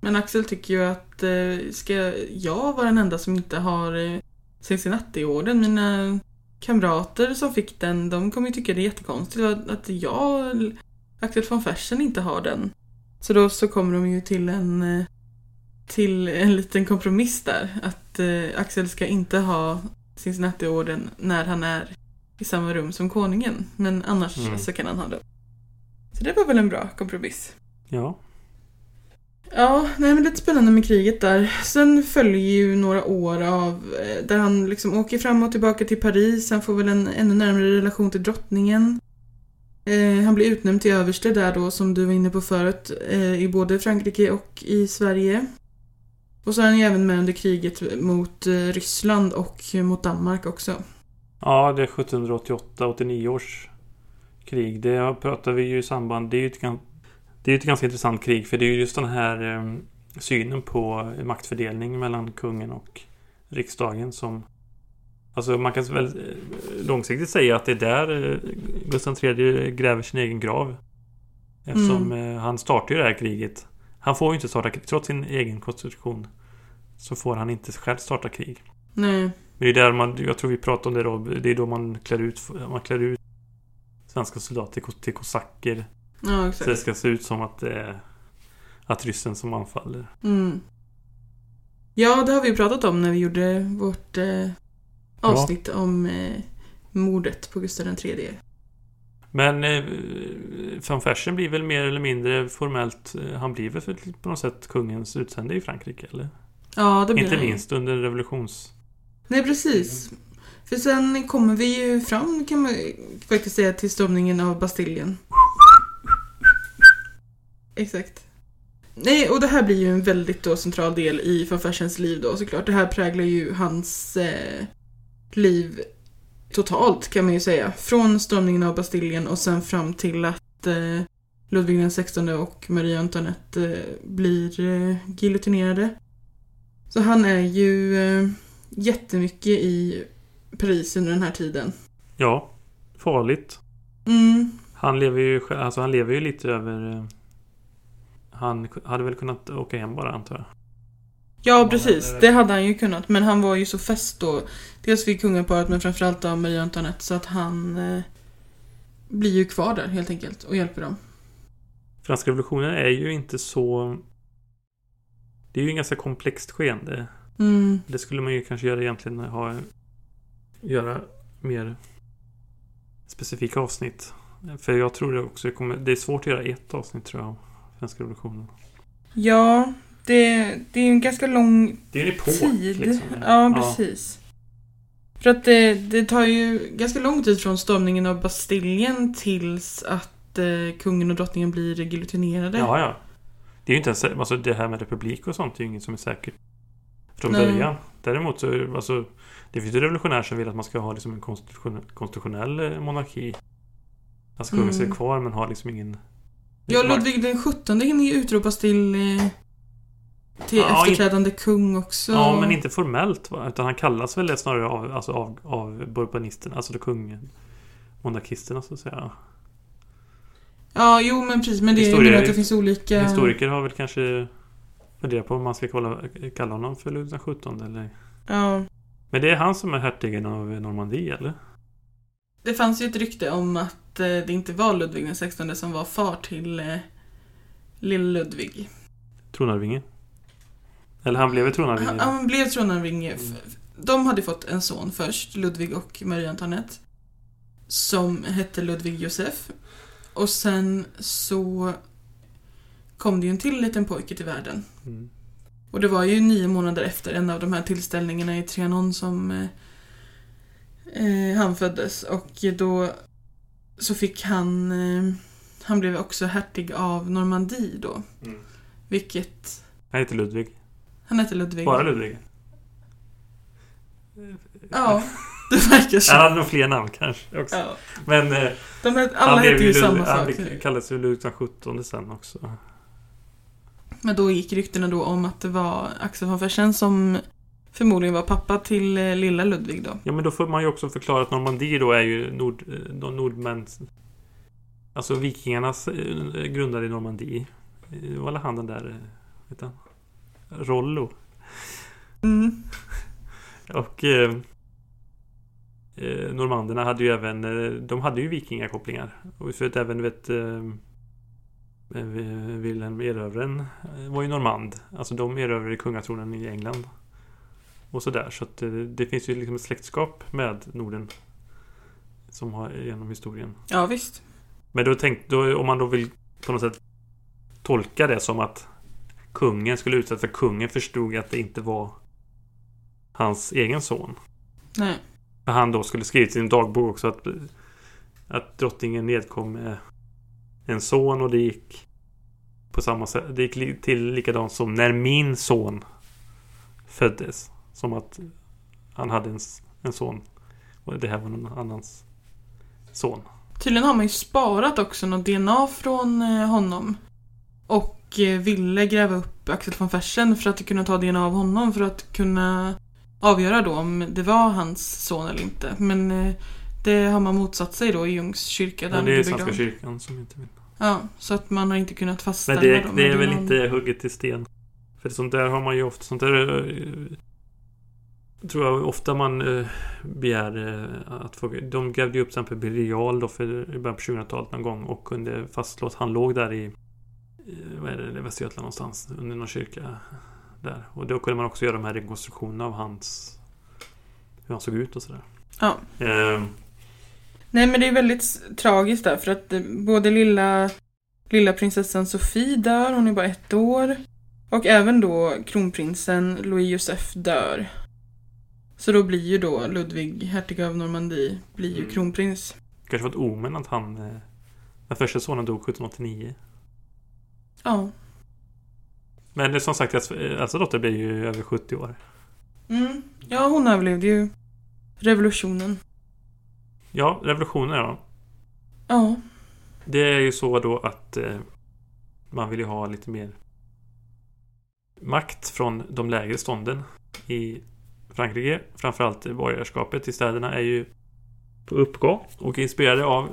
S1: men Axel tycker ju att eh, ska jag vara den enda som inte har eh, Cincinnati-orden? Mina kamrater som fick den, de kommer ju tycka det är jättekonstigt att, att jag, Axel von Fersen, inte har den. Så då så kommer de ju till en eh, till en liten kompromiss där. Att eh, Axel ska inte ha Cincinnati-orden när han är i samma rum som konungen. Men annars
S2: Mm.
S1: så kan han ha den. Så det var väl en bra kompromiss.
S2: Ja.
S1: Ja, nej men lite spännande med kriget där. Sen följer ju några år av eh, där han liksom åker fram och tillbaka till Paris. Han får väl en ännu närmare relation till drottningen. Eh, han blir utnämnd till överste där då som du var inne på förut. Eh, I både Frankrike och i Sverige. Och så är han ju även med under kriget mot eh, Ryssland och mot Danmark också.
S2: Ja, det är 1788-89 års krig. Det pratar vi ju i samband... Det är ju ett, det är ett ganska intressant krig för det är ju just den här eh, synen på maktfördelning mellan kungen och riksdagen som... Alltså man kan väl eh, långsiktigt säga att det är där eh, Gustav III gräver sin egen grav. Eftersom eh, han startar ju det här kriget. Han får ju inte starta krig. Trots sin egen konstitution så får han inte själv starta krig.
S1: Nej.
S2: Men det är där man, jag tror vi pratade om det då, det är då man klär ut, man klär ut svenska soldater till, kos- till kosacker.
S1: Ja,
S2: Så det
S1: exakt.
S2: ska se ut som att det är att ryssen som anfaller.
S1: Mm. Ja, det har vi ju pratat om när vi gjorde vårt eh, avsnitt om eh, mordet på Gustav III.
S2: Men eh, van Fersen blir väl mer eller mindre formellt, eh, han blir väl på något sätt kungens utsände i Frankrike eller?
S1: Ja, det blir
S2: Inte
S1: han
S2: minst under revolutions...
S1: Nej, precis. För sen kommer vi ju fram, kan man faktiskt säga, till stormningen av Bastiljen. Exakt. Nej, och det här blir ju en väldigt då central del i van Fersens liv då såklart. Det här präglar ju hans eh, liv totalt kan man ju säga. Från stormningen av Bastiljen och sen fram till att eh, Ludvig XVI och Marie Antoinette eh, blir eh, giljotinerade. Så han är ju eh, jättemycket i Paris under den här tiden.
S2: Ja, farligt.
S1: Mm,
S2: Han lever ju, alltså han lever ju lite över... eh, Han hade väl kunnat åka hem bara antar jag.
S1: Ja, precis. Det hade han ju kunnat. Men han var ju så fäst då. Dels vid kungaparet men framförallt av Marie Antoinette. Så att han eh, blir ju kvar där helt enkelt och hjälper dem.
S2: Franska revolutionen är ju inte så... Det är ju en ganska komplext skeende.
S1: Mm.
S2: Det skulle man ju kanske göra egentligen. Ha, göra mer specifika avsnitt. För jag tror det också kommer, det är svårt att göra ett avsnitt tror jag. Svenska revolutionen.
S1: Ja, det, det är en ganska lång
S2: Det är en epok.
S1: tid.
S2: Liksom.
S1: Ja, precis. För att det, det tar ju ganska lång tid från stormningen av Bastiljen tills att eh, kungen och drottningen blir giljotinerade.
S2: Ja, ja. Det är ju inte ens, alltså det här med republik och sånt är ju inget som är säkert från
S1: Nej.
S2: början. Däremot så är det, alltså, det finns ju revolutionärer som vill att man ska ha liksom en konstitutionell, konstitutionell eh, monarki. Alltså kungen ska
S1: Mm.
S2: vara kvar men har liksom ingen...
S1: Ja,
S2: makt.
S1: Ludvig den 17 hinner ju utropas till, eh, till
S2: Ja,
S1: efterträdande kung också.
S2: Ja, men inte formellt va? Utan han kallas väl snarare av, alltså av, av bourbonisterna, alltså kungen. Monarkisterna så att säga.
S1: Ja, jo men precis. Men det är
S2: Historia-
S1: ju att det finns olika...
S2: Historiker har väl kanske funderat på om man ska kalla, kalla honom för Ludvig 17 eller...
S1: Ja.
S2: Men det är han som är hertigen av Normandie eller?
S1: Det fanns ju ett rykte om att eh, det inte var Ludvig 16 som var far till eh, Lille Ludvig.
S2: Tronarvinge? Eller han blev tronarvinge?
S1: Han, han blev tronarvinge. De hade fått en son först, Ludvig och Marie Antoinette. Som hette Ludvig Josef. Och sen så kom det ju en till liten pojke till världen.
S2: Mm.
S1: Och det var ju nio månader efter en av de här tillställningarna i Trianon som eh, eh, han föddes. Och då så fick han... Eh, han blev också hertig av Normandie då.
S2: Mm.
S1: Vilket...
S2: Han heter Ludvig.
S1: Han hette Ludvig.
S2: Bara Ludvig?
S1: Ja, det verkar så.
S2: Han hade nog fler namn kanske också.
S1: Ja.
S2: Men eh,
S1: De här, alla
S2: han
S1: hette ju
S2: Ludvig-
S1: samma
S2: Han
S1: sak.
S2: blev- kallades ju Ludvig den 17 sen också.
S1: Men då gick ryktena då om att det var Axel von Fersen som förmodligen var pappa till eh, lilla Ludvig då.
S2: Ja men då får man ju också förklara att Normandie då är ju nord, eh, de nordmän Alltså vikingarnas grundare i Normandie Det var väl han den där vet han? Rollo.
S1: Mm.
S2: Och eh, eh, Normanderna hade ju även eh, De hade ju vikingakopplingar. Och för att även vet eh, eh, Wilhelm erövraren var ju normand. Alltså de erövrade kungatronen i England. Och sådär så att eh, det finns ju liksom ett släktskap med Norden Som har genom historien.
S1: Ja, visst.
S2: Men då tänk, då, om man då vill på något sätt Tolka det som att Kungen skulle utsättas för kungen förstod att det inte var Hans egen son
S1: Nej.
S2: för han då skulle skrivit i sin dagbok också att, att drottningen nedkom med en son och det gick på samma sätt. Det gick till likadant som när min son föddes. Som att han hade en, en son och det här var någon annans son.
S1: Tydligen har man ju sparat också något DNA från eh, honom. Och ville gräva upp Axel von Fersen för att kunna ta DNA av honom för att kunna avgöra då om det var hans son eller inte. Men eh, det har man motsatt sig då i Ljungs kyrka. där han
S2: det är Svenska
S1: begravd.
S2: kyrkan som inte vill.
S1: Ja, så att man har inte kunnat fastställa
S2: Men det,
S1: dem
S2: det är väl inte hugget i sten. För sånt där har man ju ofta. Sånt där eh, tror jag ofta man eh, begär eh, att få. De grävde ju upp till exempel Birger Jarl då för i början på 2000-talet någon gång och kunde fastslå att han låg där i eh, vad är det, Västergötland någonstans under någon kyrka där. Och då kunde man också göra de här rekonstruktionerna av hans hur han såg ut och sådär.
S1: Ja.
S2: Eh,
S1: Nej men det är väldigt tragiskt där för att eh, både lilla, lilla prinsessan Sofie dör, hon är bara ett år. Och även då kronprinsen Louis Joseph dör. Så då blir ju då Ludvig, hertig av Normandie, blir ju
S2: Mm.
S1: kronprins.
S2: kanske var ett omen att han eh, den första sonen dog 1789.
S1: Ja.
S2: Men det är som sagt, alltså dotter blir ju över 70 år.
S1: Mm. Ja, hon överlevde ju revolutionen.
S2: Ja, revolutionen ja.
S1: Ja.
S2: Det är ju så då att eh, man vill ju ha lite mer makt från de lägre stånden i Frankrike. Framförallt borgerskapet i städerna är ju på uppgång och inspirerade av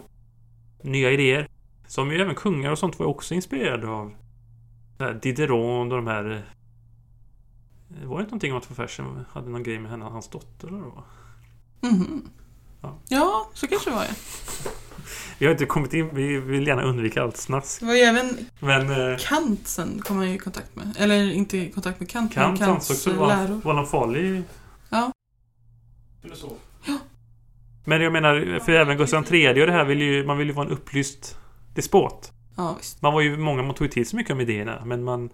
S2: nya idéer. Som ju även kungar och sånt var också inspirerade av. Det Diderot och de här... eh, Det var ju någonting om att Fersen hade någon grej med henne och hans dotter då.
S1: Mhm.
S2: Ja.
S1: Ja, så kanske det var ja.
S2: Vi har inte kommit in, vi vill gärna undvika allt snask.
S1: Det var ju även
S2: Men eh,
S1: Kant sen kom han ju i kontakt med. Eller inte i kontakt med Kant,
S2: Kant
S1: men
S2: ansågs
S1: Kants eh,
S2: vara,
S1: läror.
S2: vara någon farlig...
S1: Ja.
S2: Filosof.
S1: Ja.
S2: Men jag menar, för även Gustav III och det här vill ju, man vill ju vara en upplyst despot.
S1: Ja, visst.
S2: Man var ju många, man tog ju till sig mycket om idéerna, men man...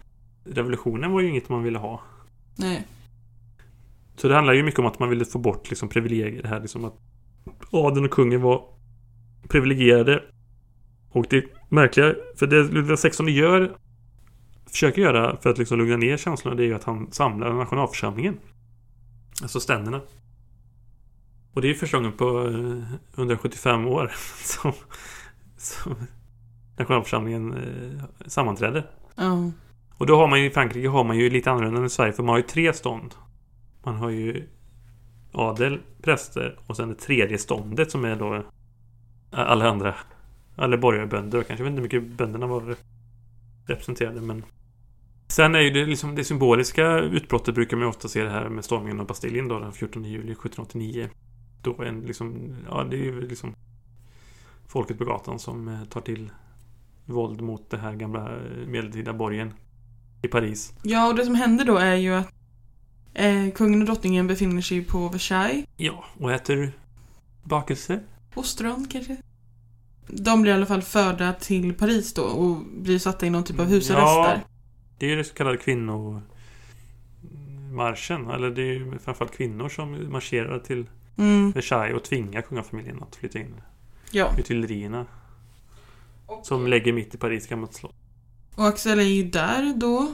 S2: Revolutionen var ju inget man ville ha.
S1: Nej.
S2: Så det handlar ju mycket om att man ville få bort liksom privilegier. Det här liksom att adeln och kungen var privilegierade. Och det märkliga, för det Ludvig XVI gör försöker göra för att liksom lugna ner känslorna det är ju att han samlar nationalförsamlingen. Alltså ständerna. Och det är ju första gången på eh, 175 år som, som nationalförsamlingen eh, sammanträder.
S1: Ja.
S2: Och då har man ju i Frankrike har man ju lite annorlunda än i Sverige för man har ju tre stånd. Man har ju adel, präster och sen det tredje ståndet som är då alla andra. Alla borgarbönder och kanske jag vet inte hur mycket bönderna var representerade men Sen är ju det liksom det symboliska utbrottet brukar man ofta se det här med stormningen av Bastiljen då den 14 juli 1789. Då en liksom, ja det är ju liksom Folket på gatan som eh, tar till våld mot det här gamla eh, medeltida borgen i Paris.
S1: ja, och det som händer då är ju att eh, kungen och drottningen befinner sig på Versailles.
S2: Ja, och äter bakelse.
S1: Ostron kanske? De blir i alla fall förda till Paris då och blir satta i någon typ av husarrest
S2: Ja.
S1: där.
S2: Det är ju det så kallade kvinnomarschen. Eller det är ju framförallt kvinnor som marscherar till
S1: Mm,
S2: Versailles och tvingar kungafamiljen att flytta in.
S1: ja.
S2: Med tyllerierna. Som lägger mitt i Paris gammalt slott.
S1: Och Axel är ju där då.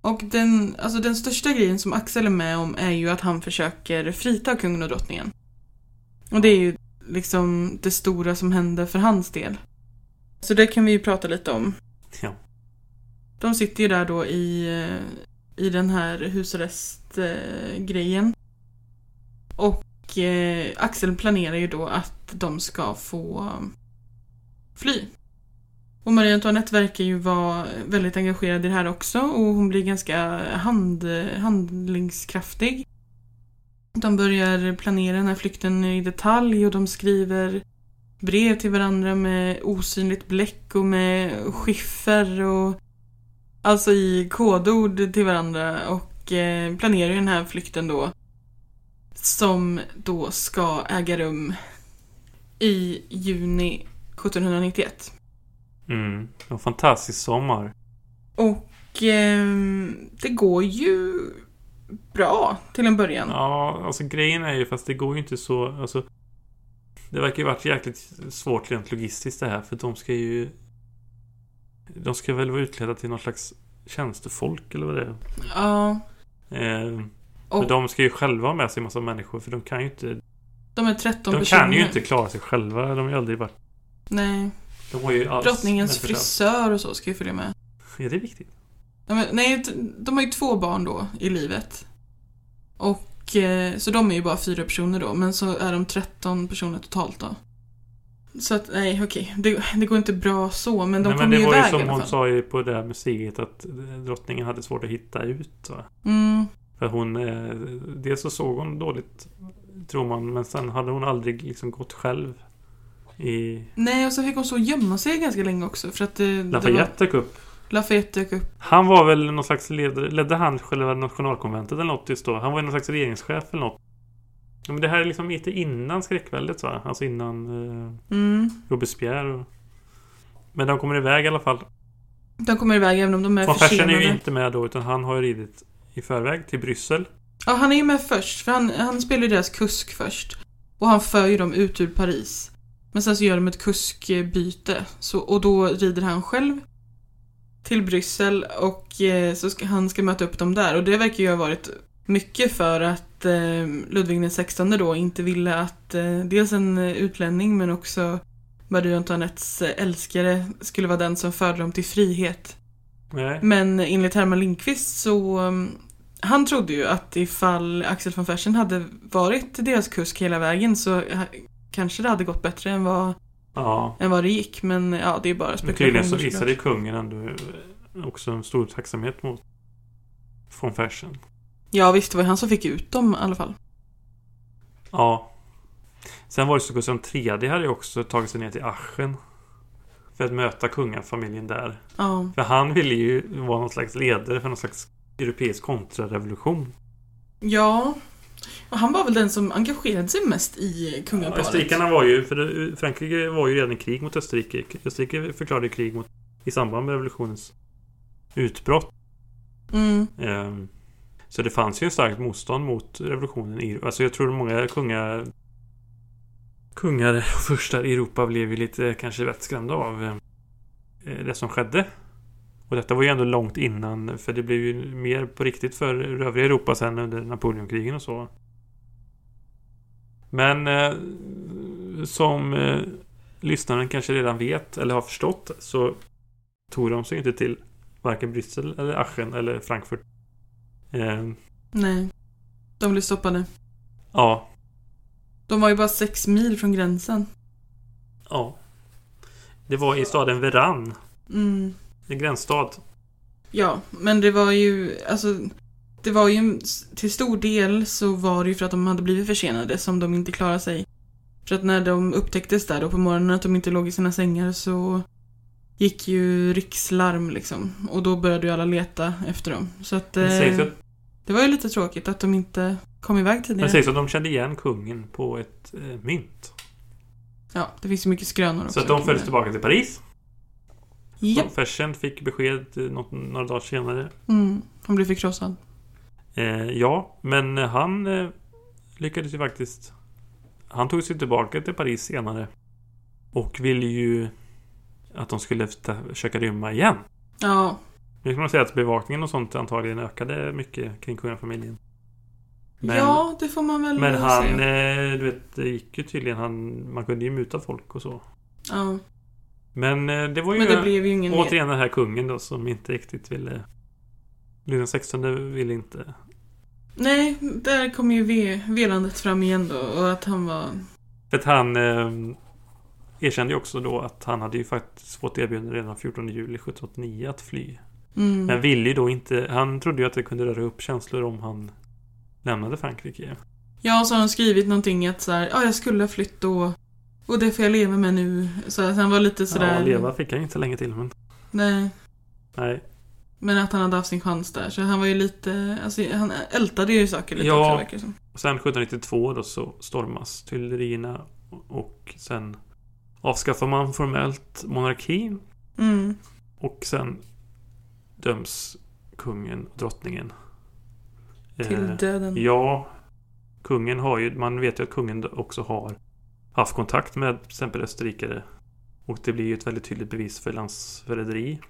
S1: Och den, alltså den största grejen som Axel är med om är ju att han försöker frita kungen och drottningen. Och det är ju liksom det stora som händer för hans del. Så det kan vi ju prata lite om.
S2: Ja.
S1: De sitter ju där då i, eh, i den här husarrest-grejen. Och eh, Axel planerar ju då att de ska få fly. Och Marie Antoinette verkar ju vara väldigt engagerad i det här också och hon blir ganska hand, handlingskraftig. De börjar planera den här flykten i detalj och de skriver brev till varandra med osynligt bläck och med skiffer och alltså i kodord till varandra och eh, planerar ju den här flykten då som då ska äga rum i juni 1791.
S2: Mm. En fantastisk sommar.
S1: Och ehm, det går ju bra till en början.
S2: Ja, alltså grejen är ju fast det går ju inte så... Alltså, det verkar ju varit jäkligt svårt rent logistiskt det här för de ska ju... De ska väl vara utklädda till någon slags tjänstefolk eller vad det är.
S1: Ja.
S2: Eh,
S1: Och
S2: de ska ju själva ha med sig en massa människor för de kan ju inte...
S1: de är 13
S2: De
S1: personer.
S2: kan ju inte klara sig själva. De har ju aldrig varit...
S1: Nej.
S2: De har ju alls
S1: Drottningens frisör och så ska ju följa med.
S2: Är det viktigt?
S1: Ja, men, nej, de har ju två barn då i livet. Och eh, så de är ju bara fyra personer då, men så är de 13 personer totalt då. Så att, nej okej, det, det går inte bra så, men de
S2: Nej, men
S1: kommer
S2: det
S1: ju
S2: var ju
S1: iväg i
S2: som
S1: alla
S2: hon sa ju på det här museet att eh, drottningen hade svårt att hitta ut. Va?
S1: Mm,
S2: För hon... Eh, dels så såg hon dåligt, tror man, men sen hade hon aldrig liksom gått själv. I
S1: nej, och så fick hon så gömma sig ganska länge också för att det, det
S2: Lafayette dök upp.
S1: Lafayette dök upp.
S2: Han var väl någon slags ledare, ledde han själva nationalkonventet eller något just då? Han var ju någon slags regeringschef eller något. Ja, men det här är liksom lite innan skräckväldet va? Alltså innan eh,
S1: Mm.
S2: Robespierre och... Men de kommer iväg i alla fall.
S1: De kommer iväg även om de är
S2: Von Fersen är
S1: försenade.
S2: ju inte med då utan han har ju ridit i förväg till Bryssel.
S1: Ja, han är ju med först, för han, han spelar ju deras kusk först. Och han för ju dem ut ur Paris. Men sen så gör de ett kuskbyte. Så, och då rider han själv till Bryssel och eh, så ska, han ska möta upp dem där. Och det verkar ju ha varit mycket för att eh, Ludvig den XVI då inte ville att eh, dels en eh, utlänning men också Marie Antoinettes eh, älskare skulle vara den som förde dem till frihet.
S2: Nej.
S1: Men enligt Herman Lindqvist så um, han trodde ju att ifall Axel von Fersen hade varit deras kusk hela vägen så ha, kanske det hade gått bättre än vad,
S2: Ja.
S1: än vad det gick. Men ja, det är bara
S2: Men tydligen så
S1: spekulationer.
S2: visade kungen ändå eh, också en stor tacksamhet mot von Fersen.
S1: Ja visst, det var han som fick ut dem i alla fall.
S2: Ja. Sen var det så Gustav III hade ju också tagit sig ner till Aschen. För att möta kungafamiljen där.
S1: Ja.
S2: För han ville ju vara någon slags ledare för någon slags europeisk kontrarevolution.
S1: Ja. Och han var väl den som engagerade sig mest i
S2: Ja,
S1: kungaparet.
S2: Österrikarna var ju, för Frankrike var ju redan i krig mot Österrike. Österrike förklarade krig mot, i samband med revolutionens utbrott.
S1: Mm.
S2: Ehm, Så det fanns ju en starkt motstånd mot revolutionen i Alltså jag tror många kungar Kungar och furstar i Europa blev ju lite kanske vettskrämda av eh, det som skedde. Och detta var ju ändå långt innan för det blev ju mer på riktigt för övriga Europa sen under Napoleonkrigen och så. Men eh, som eh, lyssnaren kanske redan vet eller har förstått så tog de sig inte till varken Bryssel eller Aachen eller Frankfurt. Eh,
S1: Nej. De blev stoppade.
S2: ja,
S1: De var ju bara sex mil från gränsen.
S2: ja. Det var i staden Veran,
S1: Mm.
S2: En gränsstad.
S1: Ja, men det var ju, alltså, det var ju till stor del så var det ju för att de hade blivit försenade som de inte klarade sig. För att när de upptäcktes där då på morgonen att de inte låg i sina sängar så gick ju rikslarm liksom. Och då började ju alla leta efter dem. Så att
S2: Det
S1: eh,
S2: att,
S1: det var ju lite tråkigt att de inte kom iväg
S2: det
S1: tidigare.
S2: sägs att de kände igen kungen på ett eh, mynt.
S1: Ja, det finns ju mycket skrönor också.
S2: Så att de
S1: det.
S2: tillbaka till Paris. Ja. Fersen fick besked eh, något, några dagar senare.
S1: Mm, han blev förkrossad.
S2: Eh, ja, men han eh, lyckades ju faktiskt... Han tog sig tillbaka till Paris senare. Och ville ju att de skulle försöka rymma igen.
S1: Ja,
S2: Nu kan man säga att bevakningen och sånt antagligen ökade mycket kring kungafamiljen. Men,
S1: ja det får man väl
S2: men
S1: eh,
S2: han,
S1: säga.
S2: eh, du vet, det gick ju tydligen han... Man kunde ju muta folk och så.
S1: Ja,
S2: Men eh, det var ju
S1: det blev ju ingen mer.
S2: återigen den här kungen då som inte riktigt ville... Ludvig XVI ville inte
S1: Nej, där kom ju ve- velandet fram igen då och att han var...
S2: För att han eh, erkände ju också då att han hade ju faktiskt fått erbjudande redan 14 juli 1789 att fly.
S1: Mm,
S2: Men ville ju då inte... Han trodde ju att det kunde röra upp känslor om han lämnade Frankrike.
S1: Ja, så har han skrivit någonting att så här, ja jag skulle ha flytt då och det får jag leva med nu. Så att han var lite sådär...
S2: Ja, leva fick han inte länge till men...
S1: Nej,
S2: Nej.
S1: men att han hade haft sin chans där. Så han var ju lite, alltså han ältade ju saker lite
S2: Ja.
S1: också verkar som.
S2: Sen 1792 då så stormas Tuilerierna och sen avskaffar man formellt monarkin
S1: Mm.
S2: och sen döms kungen och drottningen.
S1: Till
S2: Eh,
S1: döden.
S2: Ja, kungen har ju, man vet ju att kungen också har haft kontakt med till exempel österrikare. Och det blir ju ett väldigt tydligt bevis för landsförräderi.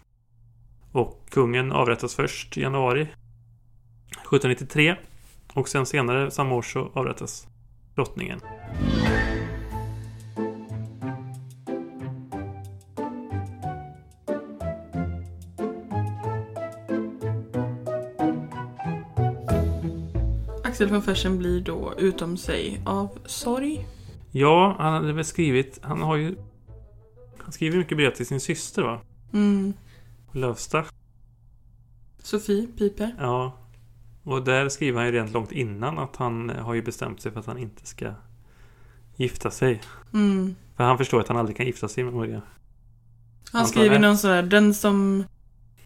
S2: Och kungen avrättas först i januari 1793. Och sen senare samma år så avrättas drottningen.
S1: Axel von Fersen blir då utom sig av sorg.
S2: Ja, han hade väl skrivit, han har ju... Han skriver mycket brev till sin syster va?
S1: Mm.
S2: Lövsta.
S1: Sofie Piper.
S2: Ja. Och där skriver han ju rent långt innan att han har ju bestämt sig för att han inte ska gifta sig.
S1: Mm.
S2: För han förstår att han aldrig kan gifta sig med Maria.
S1: Han skriver någon sån här, den som,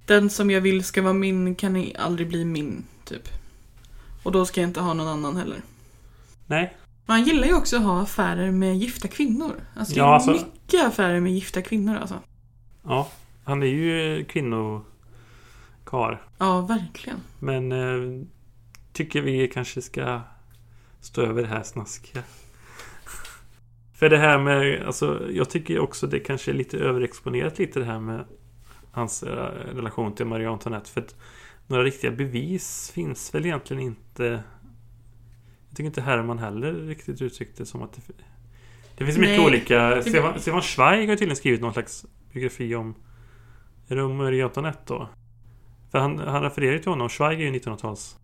S1: den som jag vill ska vara min kan aldrig bli min, typ. Och då ska jag inte ha någon annan heller.
S2: Nej.
S1: Men han gillar ju också att ha affärer med gifta kvinnor. Alltså, det är
S2: Ja, alltså-
S1: mycket affärer med gifta kvinnor alltså.
S2: Ja. Han är ju kvinnokar.
S1: Ja, verkligen.
S2: Men eh, tycker vi kanske ska stå över det här snaskiga. För det här med, alltså jag tycker också det kanske är lite överexponerat lite det här med hans eh, relation till Marie Antoinette. För att några riktiga bevis finns väl egentligen inte. Jag tycker inte Herman heller riktigt uttryckte som att det, det finns mycket
S1: Nej,
S2: olika. Stefan, Stefan Zweig har tydligen skrivit någon slags biografi om Marie Antoinette då? För han, han refererar ju till honom. Zweig är ju 1900-tals.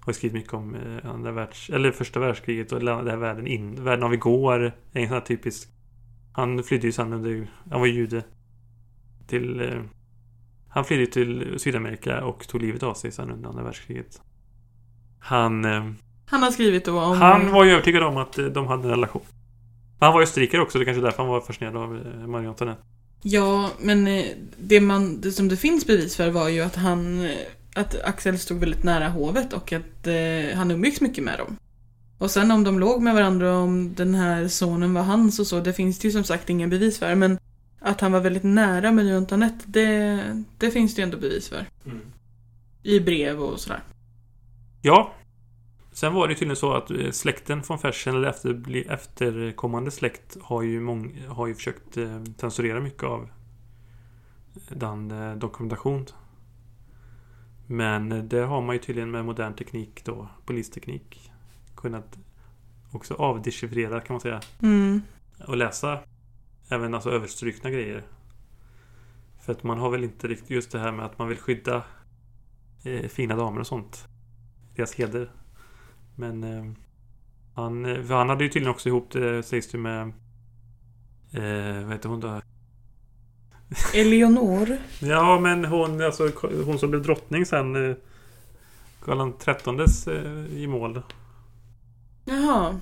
S2: Har skrivit mycket om eh, andra världs... Eller första världskriget och den här världen in. Världen av igår. är En sån här typisk... Han flydde ju sen under... Han var jude. Till... Eh, han flydde till Sydamerika och tog livet av sig sen under andra världskriget. Han...
S1: Han har skrivit då om...
S2: han var ju övertygad om att eh, de hade en relation. Han var österrikare också, det är kanske är därför han var fascinerad av eh, Marie Antoinette.
S1: Ja, men eh, det, man, det som det finns bevis för var ju att han att Axel stod väldigt nära hovet och att eh, han umgicks mycket med dem. Och sen om de låg med varandra om den här sonen var hans och så, det finns det ju som sagt inga bevis för. Men att han var väldigt nära Marie Antoinette, det, det finns det ju ändå bevis för. I brev och sådär.
S2: Ja. Sen var det tydligen så att eh, släkten från Fersen, eller efter, efterkommande släkt, har ju, mång, har ju försökt eh, censurera mycket av den eh, dokumentation. Men eh, det har man ju tydligen med modern teknik då, polisteknik, kunnat också avdechiffrera kan man säga.
S1: Mm.
S2: Och läsa även alltså överstrukna grejer. För att man har väl inte riktigt just det här med att man vill skydda eh, fina damer och sånt. Deras heder. Men eh, han, han hade ju tydligen också ihop det sägs det med eh, vad heter hon då?
S1: Eleonor.
S2: Ja men hon, alltså, hon som blev drottning sen eh, Karl XIIIs eh, i mål.
S1: Jaha.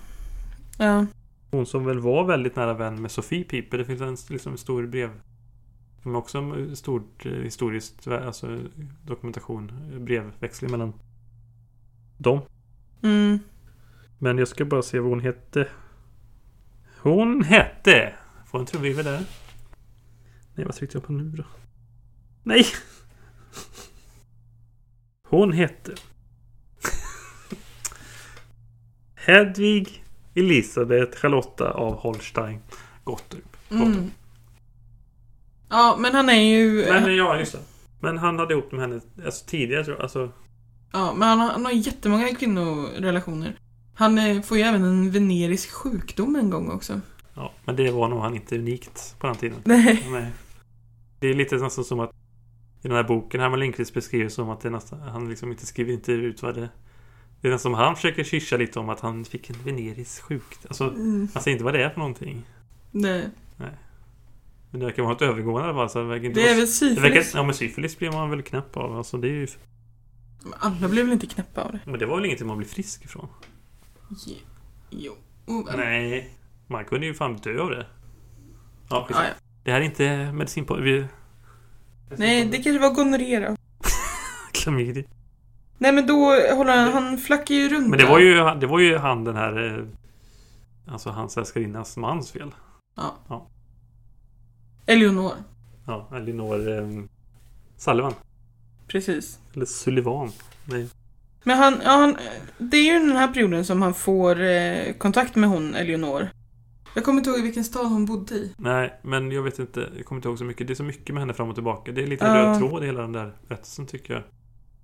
S1: Ja.
S2: Hon som väl var väldigt nära vän med Sofie Piper. Det finns en liksom, stor brev. Som också en stort eh, historiskt alltså, dokumentation. Brevväxling mellan dem.
S1: Mm.
S2: Men jag ska bara se vad hon hette. Hon hette! Får en trumvirvel där. Nej, vad tryckte jag på nu då? Nej! Hon hette... Hedvig Elisabeth Charlotta av Holstein Gottorp.
S1: Mm. Ja, men han är ju...
S2: Men ja, just det. Men han hade ihop med henne alltså, tidigare tror jag. Alltså,
S1: Ja, men han har, han har jättemånga kvinnorelationer. Han eh, får ju även en venerisk sjukdom en gång också.
S2: ja, men det var nog han inte unikt på den tiden.
S1: Nej.
S2: Nej. Det är lite nästan som att i den här boken Herman Lindqvist beskriver som att nästan, han liksom inte skriver inte ut vad det Det är nästan som han försöker kyscha lite om att han fick en venerisk sjukdom. Alltså,
S1: Mm.
S2: han säger inte vad det är för någonting.
S1: Nej.
S2: Men det verkar vara ett övergående i alla fall. Så det verkar inte
S1: Det är
S2: vara,
S1: väl
S2: det verkar,
S1: syfilis?
S2: ja men syfilis blir man väl knäpp av. Alltså det är ju...
S1: Alla blev väl inte knäppa av det?
S2: Men det var väl ingenting man blev frisk ifrån?
S1: Jo. jo. Oh.
S2: Nej. Man kunde ju fan dö av det. Ja, precis.
S1: Ja, ja.
S2: Det här är inte medicin på... Vi...
S1: Nej, det kanske var gonorré då.
S2: Klamydia.
S1: Nej, men då håller han... Han flackar ju runt
S2: Men det var ju, det var ju han den här... eh, Alltså hans älskarinnas mans fel.
S1: Ja.
S2: Ja.
S1: Eleonor.
S2: Ja, Elinor eh, Sullivan.
S1: Precis.
S2: Eller Sullivan. Nej.
S1: Men han, ja, han... Det är ju den här perioden som han får eh, kontakt med hon, Eleonor. Jag kommer inte ihåg vilken stad hon bodde i.
S2: Nej, men jag vet inte. Jag kommer inte ihåg så mycket. Det är så mycket med henne fram och tillbaka. Det är lite
S1: Ja.
S2: röd tråd i hela den där berättelsen tycker jag.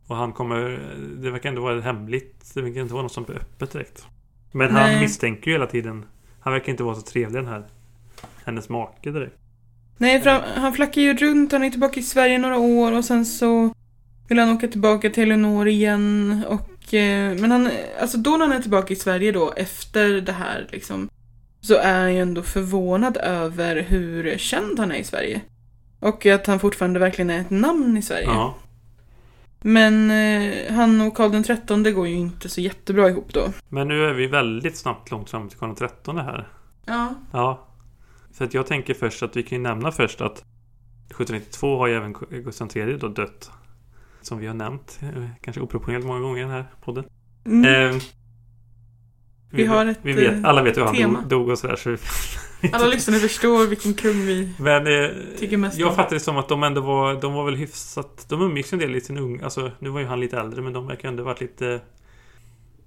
S2: Och han kommer... Det verkar ändå vara hemligt. Det verkar inte vara något som är öppet direkt. Men han
S1: Nej.
S2: misstänker ju hela tiden. Han verkar inte vara så trevlig den här. Hennes make direkt.
S1: Nej, för han, han flackar ju runt. Han är tillbaka i Sverige några år och sen så vill han åka tillbaka till Eleonor igen. Och, eh, men han, alltså då när han är tillbaka i Sverige då, efter det här liksom, så är han ju ändå förvånad över hur känd han är i Sverige. Och att han fortfarande verkligen är ett namn i Sverige.
S2: Ja.
S1: Men eh, han och Karl den trettonde går ju inte så jättebra ihop då.
S2: Men nu är vi väldigt snabbt långt fram till Karl XIII här.
S1: Ja.
S2: Ja. För att jag tänker först att vi kan ju nämna först att 1792 har ju även Gustav III då dött. Som vi har nämnt. eh, Kanske oproportionerligt många gånger i den här podden.
S1: Mm.
S2: Eh,
S1: Vi har ett,
S2: vi vet,
S1: eh,
S2: alla vet hur han
S1: tema.
S2: dog, och sådär. Så
S1: Alla lyssnare förstår vilken kung vi
S2: Men eh,
S1: tycker mest
S2: jag
S1: om.
S2: fattar det som att de ändå var, de var väl hyfsat... De umgicks en del i sin ung... Alltså nu var ju han lite äldre men de verkar ändå varit lite...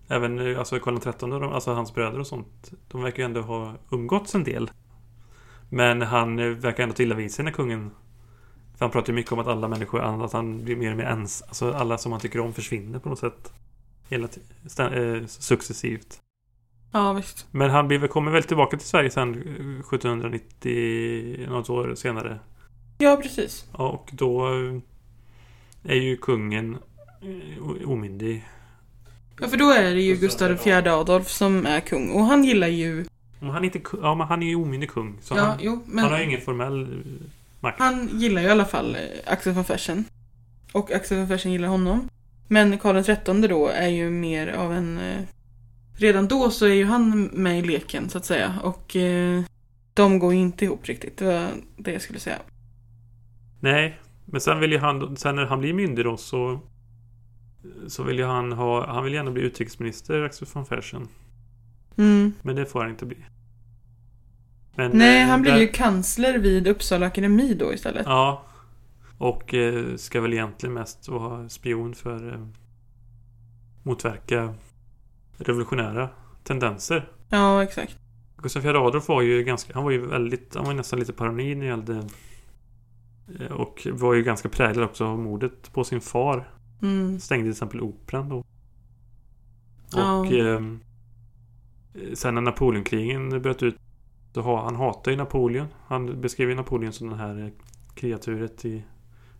S2: Även eh, alltså Karl XIII, och de- alltså hans bröder och sånt. De verkar ju ändå ha umgåtts en del. Men han verkar ändå till vid sig när kungen... För han pratar ju mycket om att alla människor, att han blir mer och mer ens... Alltså alla som han tycker om försvinner på något sätt. Hela ti- stä- eh, successivt.
S1: Ja, visst.
S2: Men han blir, kommer väl tillbaka till Sverige sen eh, 1790, något år senare.
S1: Ja, precis.
S2: Ja, och då eh, är ju kungen eh, omyndig.
S1: Ja, för då är det ju Gustav IV Adolf som är kung. Och han gillar ju...
S2: Men han är inte Ja, men han är ju omyndig kung. Så
S1: ja,
S2: han,
S1: jo, men...
S2: han har ju ingen formell makt.
S1: Han gillar ju i alla fall eh, Axel von Fersen. Och Axel von Fersen gillar honom. Men Karl XIII då är ju mer av en... eh, redan då så är ju han med i leken så att säga. Och eh, de går ju inte ihop riktigt. Det var det jag skulle säga.
S2: Nej, men sen vill ju han, sen när han blir myndig då så så vill ju han ha, han vill gärna bli utrikesminister, Axel von Fersen.
S1: Mm.
S2: Men det får han inte bli. Men,
S1: Nej,
S2: eh,
S1: han blir
S2: där-
S1: ju kansler vid Uppsala akademi då istället.
S2: Ja. Och eh, ska väl egentligen mest vara spion för eh, motverka revolutionära tendenser.
S1: Ja, exakt.
S2: Gustaf IV Adolf var ju ganska, han var ju väldigt, han var ju nästan lite paranoid när det gällde eh, och var ju ganska präglad också av mordet på sin far.
S1: Mm.
S2: Stängde till exempel operan då. Och ehm, sen när Napoleonkrigen bröt ut så ha, han hatar ju Napoleon. Han beskrev ju Napoleon som det här eh, kreaturet i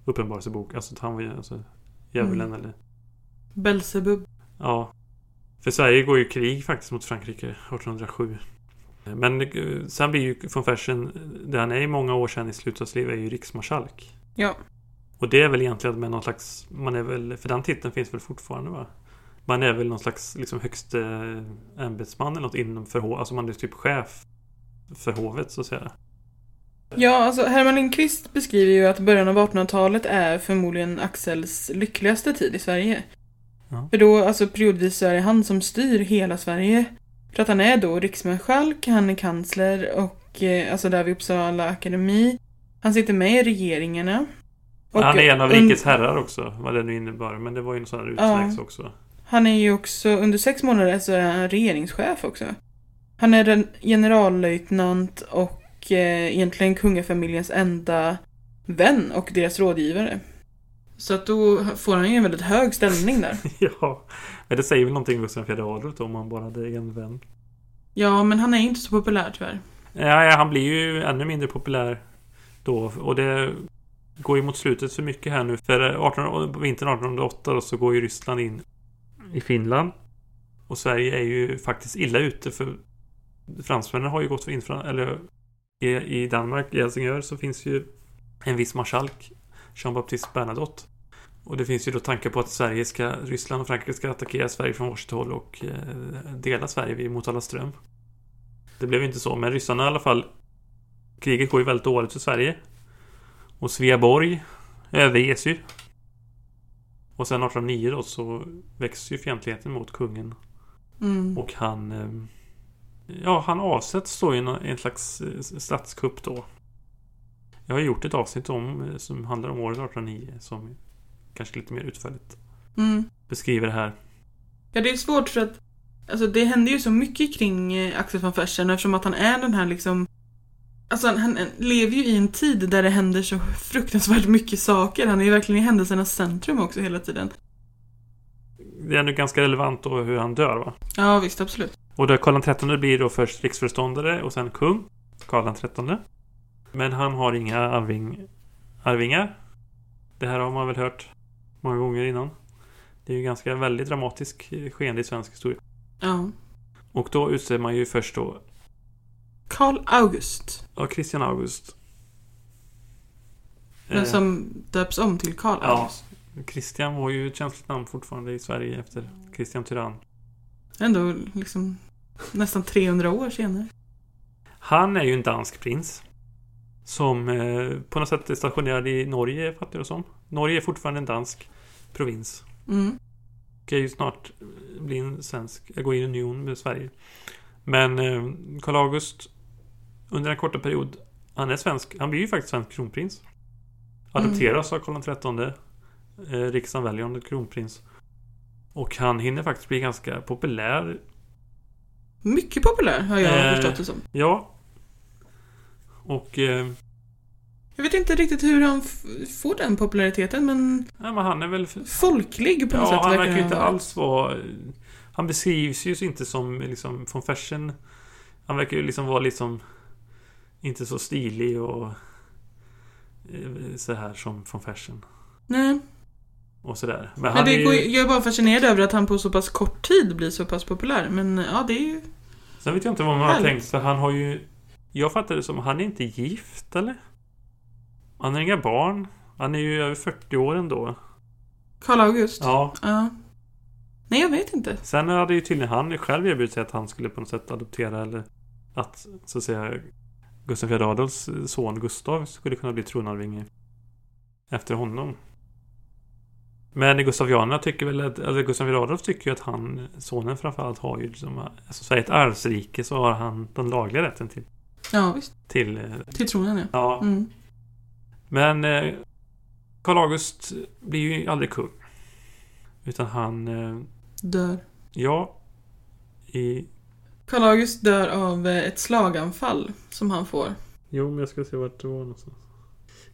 S2: Uppenbarelsebok. Alltså han var ju alltså djävulen
S1: Mm.
S2: eller...
S1: Belsebub.
S2: Ja. För Sverige går ju krig faktiskt mot Frankrike 1807. Men eh, sen blir ju von Fersen, det han är i många år sedan i slutet av sitt liv, är ju riksmarskalk.
S1: Ja.
S2: Och det är väl egentligen med någon slags... Man är väl... För den titeln finns väl fortfarande va? Man är väl någon slags liksom högste ämbetsman eller något inom för hov- Alltså man är typ chef för hovet så att säga.
S1: Ja, alltså Herman Lindqvist beskriver ju att början av 1800-talet är förmodligen Axels lyckligaste tid i Sverige.
S2: Ja.
S1: För då, alltså periodvis så är det han som styr hela Sverige. För att han är då riksmarskalk, han är kansler och eh, alltså där vid Uppsala akademi. Han sitter med i regeringarna. Och
S2: han är en av rikets herrar också, vad det nu innebar. Men det var ju en sån här utmärkelse också.
S1: Han är ju också, under sex månader så är han regeringschef också. Han är en generallöjtnant och eh, egentligen kungafamiljens enda vän och deras rådgivare. Så att då får han ju en väldigt hög ställning där.
S2: ja. Men det säger väl någonting Gustav IV Adolf om man bara hade en vän.
S1: Ja, men han är inte så populär tyvärr.
S2: Ja, ja, han blir ju ännu mindre populär då. Och det går ju mot slutet för mycket här nu. För 18, på vintern 1808 då, så går ju Ryssland in i Finland. Och Sverige är ju faktiskt illa ute för fransmännen har ju gått för infran... Eller i, i Danmark, i Helsingör, så finns ju en viss marskalk, Jean-Baptiste Bernadotte. Och det finns ju då tankar på att Sverige ska, Ryssland och Frankrike ska attackera Sverige från varsitt håll och eh, dela Sverige vid Motala ström. Det blev inte så, men ryssarna i alla fall Kriget går ju väldigt dåligt för Sverige. Och Sveaborg överges ju. Och sen 1809 då så växer ju fientligheten mot kungen.
S1: Mm.
S2: Och han... eh, Ja, han avsätts då i en, en slags eh, statskupp då. Jag har gjort ett avsnitt om eh, som handlar om året 1809 som kanske lite mer utförligt
S1: Mm.
S2: beskriver det här.
S1: Ja, det är svårt för att alltså, det händer ju så mycket kring eh, Axel von Fersen eftersom att han är den här liksom Alltså han, han lever ju i en tid där det händer så fruktansvärt mycket saker. Han är ju verkligen i händelsernas centrum också hela tiden.
S2: Det är ändå ganska relevant då hur han dör va?
S1: Ja, visst, absolut.
S2: Och då Karl XIII blir då först riksföreståndare och sen kung. Karl XIII. Men han har inga arving, arvingar. Det här har man väl hört många gånger innan. Det är ju ganska väldigt dramatisk eh, skeende i svensk historia.
S1: Ja.
S2: Och då utser man ju först då
S1: Karl August.
S2: ja, Christian August.
S1: Den
S2: Eh,
S1: som döps om till Karl
S2: Ja.
S1: August.
S2: Christian var ju ett känsligt namn fortfarande i Sverige efter Christian Tyrann.
S1: Ändå liksom nästan 300 år senare.
S2: Han är ju en dansk prins. Som eh, på något sätt är stationerad i Norge, fattar jag som. Norge är fortfarande en dansk provins.
S1: Mm.
S2: Ska ju snart bli en svensk, gå in i union med Sverige. Men eh, Karl August under en korta period, han är svensk, han blir ju faktiskt svensk kronprins. Adopteras av Karl XIII. Eh, riksdagen väljer honom till kronprins. Och han hinner faktiskt bli ganska populär.
S1: Mycket populär har jag
S2: Eh.
S1: förstått det som.
S2: Ja. Och... Eh,
S1: Jag vet inte riktigt hur han får den populariteten men
S2: nej, men han är väl...
S1: folklig på något
S2: Ja,
S1: sätt
S2: han
S1: verkar
S2: ju inte
S1: vara.
S2: alls vara... Han beskrivs ju inte som liksom von Fersen. Han verkar ju liksom vara liksom... Inte så stilig och... eh, Så här som von Fersen.
S1: Nej,
S2: Och sådär. Men,
S1: men
S2: han
S1: det
S2: är ju-
S1: jag är bara fascinerad över att han på så pass kort tid blir så pass populär. Men ja, det är ju...
S2: Sen vet jag inte vad man har tänkt för han har ju... Jag fattar det som, han är inte gift eller? Han har inga barn. Han är ju över 40 år ändå.
S1: Karl August.
S2: Ja.
S1: Ja. Nej, jag vet inte.
S2: Sen hade ju tydligen han själv erbjudit sig att han skulle på något sätt adoptera eller att så att säga Gustav IV Adolfs son Gustav skulle kunna bli tronarvinge efter honom. Men Gustavianerna tycker väl att, eller Gustav IV Adolf tycker ju att han, sonen framförallt har ju liksom, alltså så här ett arvsrike så har han den lagliga rätten till,
S1: Ja, visst.
S2: till,
S1: Till tronen, ja.
S2: ja.
S1: Mm.
S2: Men eh, Karl August blir ju aldrig kung. Utan han, eh,
S1: Dör.
S2: ja, i
S1: Karl August dör av eh, ett slaganfall som han får.
S2: Jo, men jag ska se vart det var någonstans.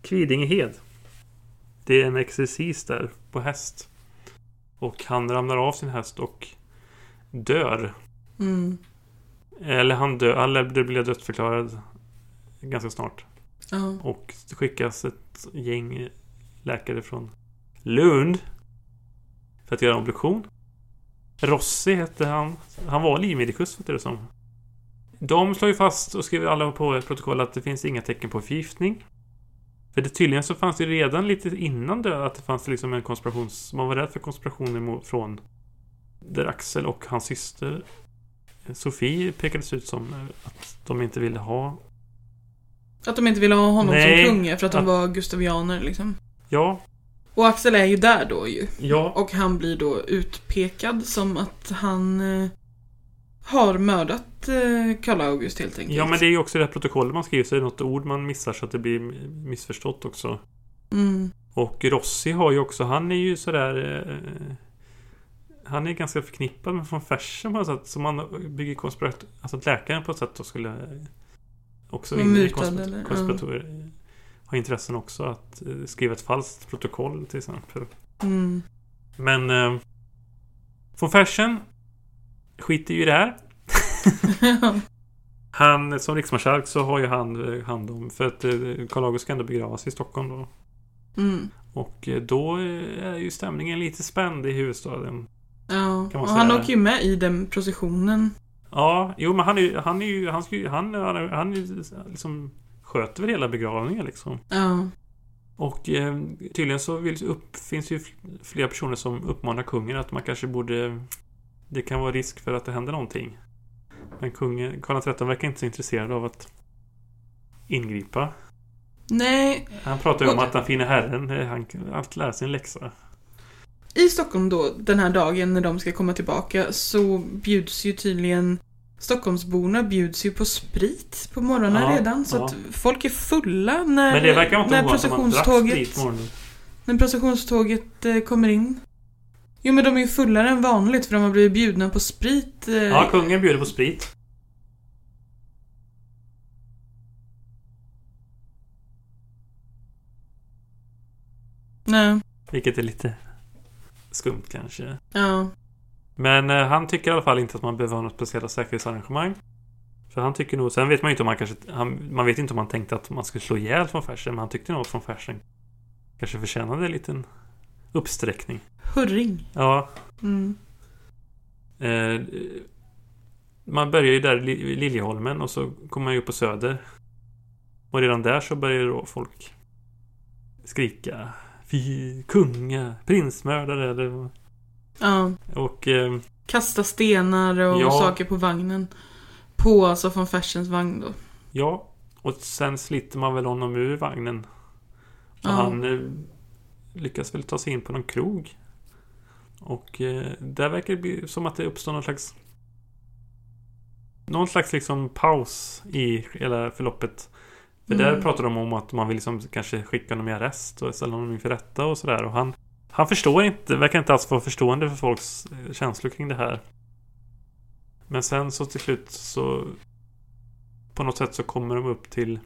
S2: Kvidingehed. Det är en exercis där på häst. Och han ramlar av sin häst och dör.
S1: Mm.
S2: Eller han dör, eller det blir dödsförklarad ganska snart.
S1: Ja.
S2: Och det skickas ett gäng läkare från Lund för att göra obduktion. Rossi hette han. Han var livmedikus, du det som. De slår ju fast och skriver alla på protokoll att det finns inga tecken på förgiftning. För det, tydligen så fanns det redan lite innan det att det fanns liksom en konspirations... Man var rädd för konspirationer från där Axel och hans syster Sofie pekades ut som eh, att de inte ville ha...
S1: Att de inte ville ha honom
S2: Nej.
S1: som kung för att de
S2: Att-
S1: var gustavianer liksom.
S2: Ja,
S1: Och Axel är ju där då ju.
S2: ja,
S1: Och han blir då utpekad som att han eh, har mördat eh, Karl August helt enkelt.
S2: ja men det är ju också det här protokollet man skriver så är det något ord man missar så att det blir missförstått också.
S1: Mm.
S2: Och Rossi har ju också, han är ju sådär... Eh, han är ganska förknippad med von Fersen på något sätt. Så man bygger konspirat... Alltså att läkaren på ett sätt då skulle... Också in i
S1: mutad,
S2: konspira-
S1: eller? Ja.
S2: konspiratorer. Har intressen också att eh, skriva ett falskt protokoll till exempel.
S1: Mm.
S2: Men... Eh, von Fersen skiter ju i det här. Han, som riksmarskalk så har ju han eh, hand om... För att eh, Karl August ska ändå begravas i Stockholm då.
S1: mm.
S2: Och eh, då är ju stämningen lite spänd i huvudstaden.
S1: Ja, och han åker ju med i den processionen.
S2: Ja, jo men han är ju... Han är ju... Han, ska han, han, han är liksom... Sköter väl hela begravningen liksom.
S1: Ja.
S2: Och eh, tydligen så vill, upp, finns ju fl- flera personer som uppmanar kungen att man kanske borde... Det kan vara risk för att det händer någonting. Men kungen, Karl XIII verkar inte så intresserad av att ingripa.
S1: Nej,
S2: Han pratar ju om att den fina herren, han att lära sin läxa.
S1: i Stockholm då, den här dagen när de ska komma tillbaka, så bjuds ju tydligen Stockholmsborna bjuds ju på sprit på morgonen
S2: Ja,
S1: redan. Så
S2: ja.
S1: att folk är fulla när,
S2: Men det verkar inte
S1: när processionståget,
S2: sprit på morgonen.
S1: när processionståget eh, kommer in. Jo men de är ju fullare än vanligt för de har blivit bjudna på sprit. Eh,
S2: Ja, kungen bjuder på sprit.
S1: Nej.
S2: Vilket är lite skumt kanske.
S1: Ja.
S2: Men eh, han tycker i alla fall inte att man behöver ha något speciella säkerhetsarrangemang. För han tycker nog... Sen vet man ju inte om han kanske... Han, man vet inte om han tänkte att man skulle slå ihjäl von Fersen. Men han tyckte nog att von Fersen kanske förtjänade en liten uppsträckning.
S1: Hurring.
S2: Ja.
S1: Mm.
S2: Eh, man börjar ju där i Li- Liljeholmen och så kommer man ju upp på Söder. Och redan där så börjar då folk skrika Fy kunga, prinsmördare eller...
S1: Ja.
S2: Och eh,
S1: Kasta stenar och
S2: Ja.
S1: saker på vagnen. På alltså von Fersens vagn då.
S2: ja, och sen sliter man väl honom ur vagnen. Och
S1: Ja.
S2: han eh, lyckas väl ta sig in på någon krog. Och eh, där verkar det bli som att det uppstår någon slags Någon slags liksom paus i hela förloppet. För där
S1: Mm.
S2: pratar de om att man vill liksom kanske skicka honom i arrest och ställa honom inför rätta och sådär. Och han, han förstår inte, verkar inte alls vara förstående för folks eh, känslor kring det här. Men sen så till slut så på något sätt så kommer de upp till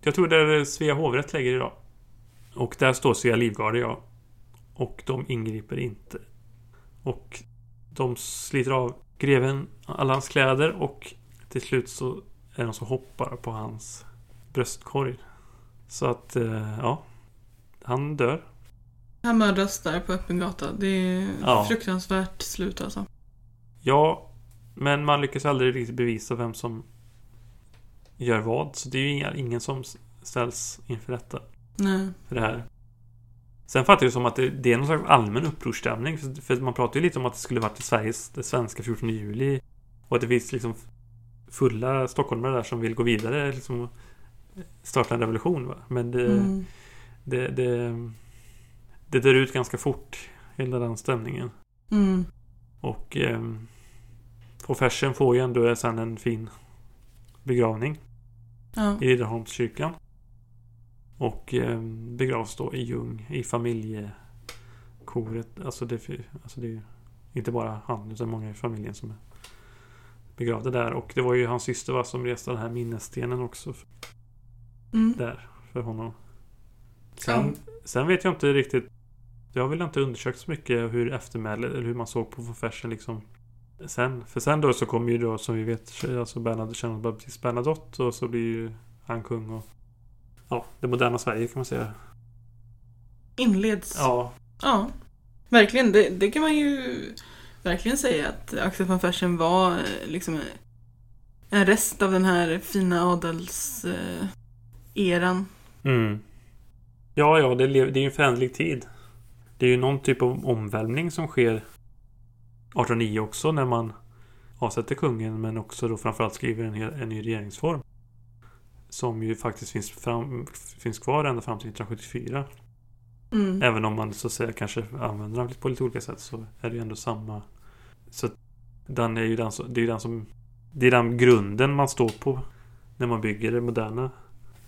S2: Jag tror det är Svea hovrätt lägger idag. Och där står Svea Livgarde ja. Och de ingriper inte. Och de sliter av greven alla hans kläder och till slut så är någon som hoppar på hans bröstkorg. Så att, eh, ja. Han dör.
S1: Han mördas där på öppen gata. Det är
S2: Ja.
S1: fruktansvärt slut alltså.
S2: Ja, men man lyckas aldrig riktigt bevisa vem som gör vad. Så det är ju ingen som ställs inför rätta
S1: Nej.
S2: för det här. Sen fattar jag som att det, det är någon slags allmän upprorsstämning. För, för man pratar ju lite om att det skulle varit Sveriges, det svenska 14 juli. Och att det finns liksom fulla stockholmare där som vill gå vidare. Liksom, starta en revolution. Va? Men det,
S1: Mm.
S2: det, det, det dör ut ganska fort. Hela den stämningen.
S1: Mm.
S2: Och eh, och Fersen får ju ändå sen en fin begravning
S1: Ja.
S2: i Riddarholmskyrkan. Och eh, begravs då i Ljung i familjekoret. Alltså det, alltså det är ju inte bara han utan många i familjen som är begravda där. Och det var ju hans syster va, som reste den här minnesstenen också
S1: Mm.
S2: där för honom. Sen, sen vet jag inte riktigt. Jag har väl inte undersökt så mycket hur eftermälet eller hur man såg på von Fersen liksom. Sen, för sen då så kommer ju då som vi vet alltså Bernadotte och så blir ju han kung och Ja, det moderna Sverige kan man säga.
S1: Inleds.
S2: Ja.
S1: Ja, verkligen. Det, det kan man ju verkligen säga att Axel von Fersen var eh, liksom en rest av den här fina adels eh, eran.
S2: Mm. Ja, ja, det, det är ju en föränderlig tid. Det är ju någon typ av omvälvning som sker 1809 också när man avsätter kungen men också då framförallt skriver en, en ny regeringsform. Som ju faktiskt finns, fram, finns kvar ända fram till 1974.
S1: Mm.
S2: Även om man så att säga kanske använder den på lite olika sätt så är det ju ändå samma. Så den är ju den som, det är den som Det är den grunden man står på när man bygger det moderna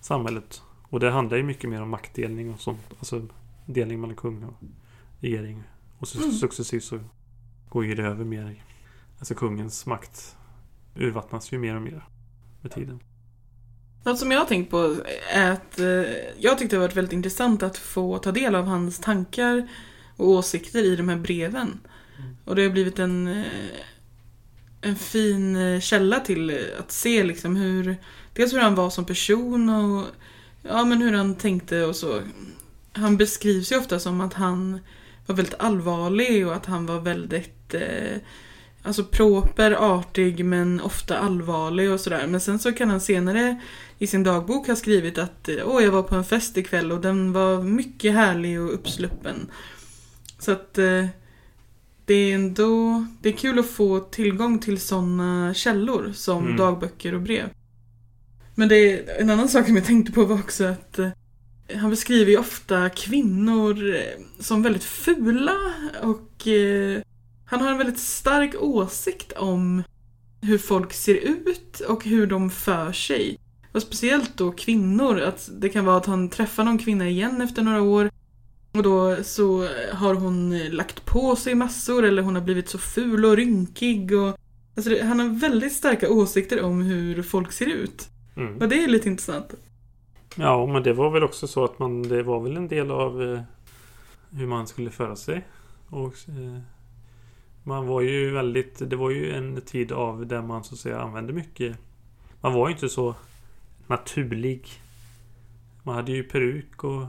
S2: samhället. Och det handlar ju mycket mer om maktdelning och sånt. Alltså delning mellan kung och regering. Och så
S1: Mm.
S2: successivt så går ju det över mer. Alltså kungens makt urvattnas ju mer och mer med tiden.
S1: Något som jag har tänkt på är att eh, jag tyckte det varit väldigt intressant att få ta del av hans tankar och åsikter i de här breven. Och det har blivit en, eh, en fin eh, källa till att se liksom hur, dels hur han var som person och ja, men hur han tänkte och så. Han beskrivs ju ofta som att han var väldigt allvarlig och att han var väldigt eh, Alltså proper, artig men ofta allvarlig och sådär. Men sen så kan han senare i sin dagbok ha skrivit att åh, jag var på en fest ikväll och den var mycket härlig och uppsluppen. Så att eh, det är ändå det är kul att få tillgång till sådana källor som
S2: Mm.
S1: dagböcker och brev. Men det är, en annan sak som jag tänkte på var också att eh, han beskriver ju ofta kvinnor eh, som väldigt fula och eh, han har en väldigt stark åsikt om hur folk ser ut och hur de för sig. Och speciellt då kvinnor, att det kan vara att han träffar någon kvinna igen efter några år och då så har hon lagt på sig massor eller hon har blivit så ful och rynkig och Alltså det, han har väldigt starka åsikter om hur folk ser ut.
S2: Mm.
S1: Och det är lite intressant.
S2: Ja, men det var väl också så att man, det var väl en del av eh, hur man skulle föra sig. Och eh, man var ju väldigt, det var ju en tid av där man så att säga använde mycket. Man var ju inte så naturlig. Man hade ju peruk och,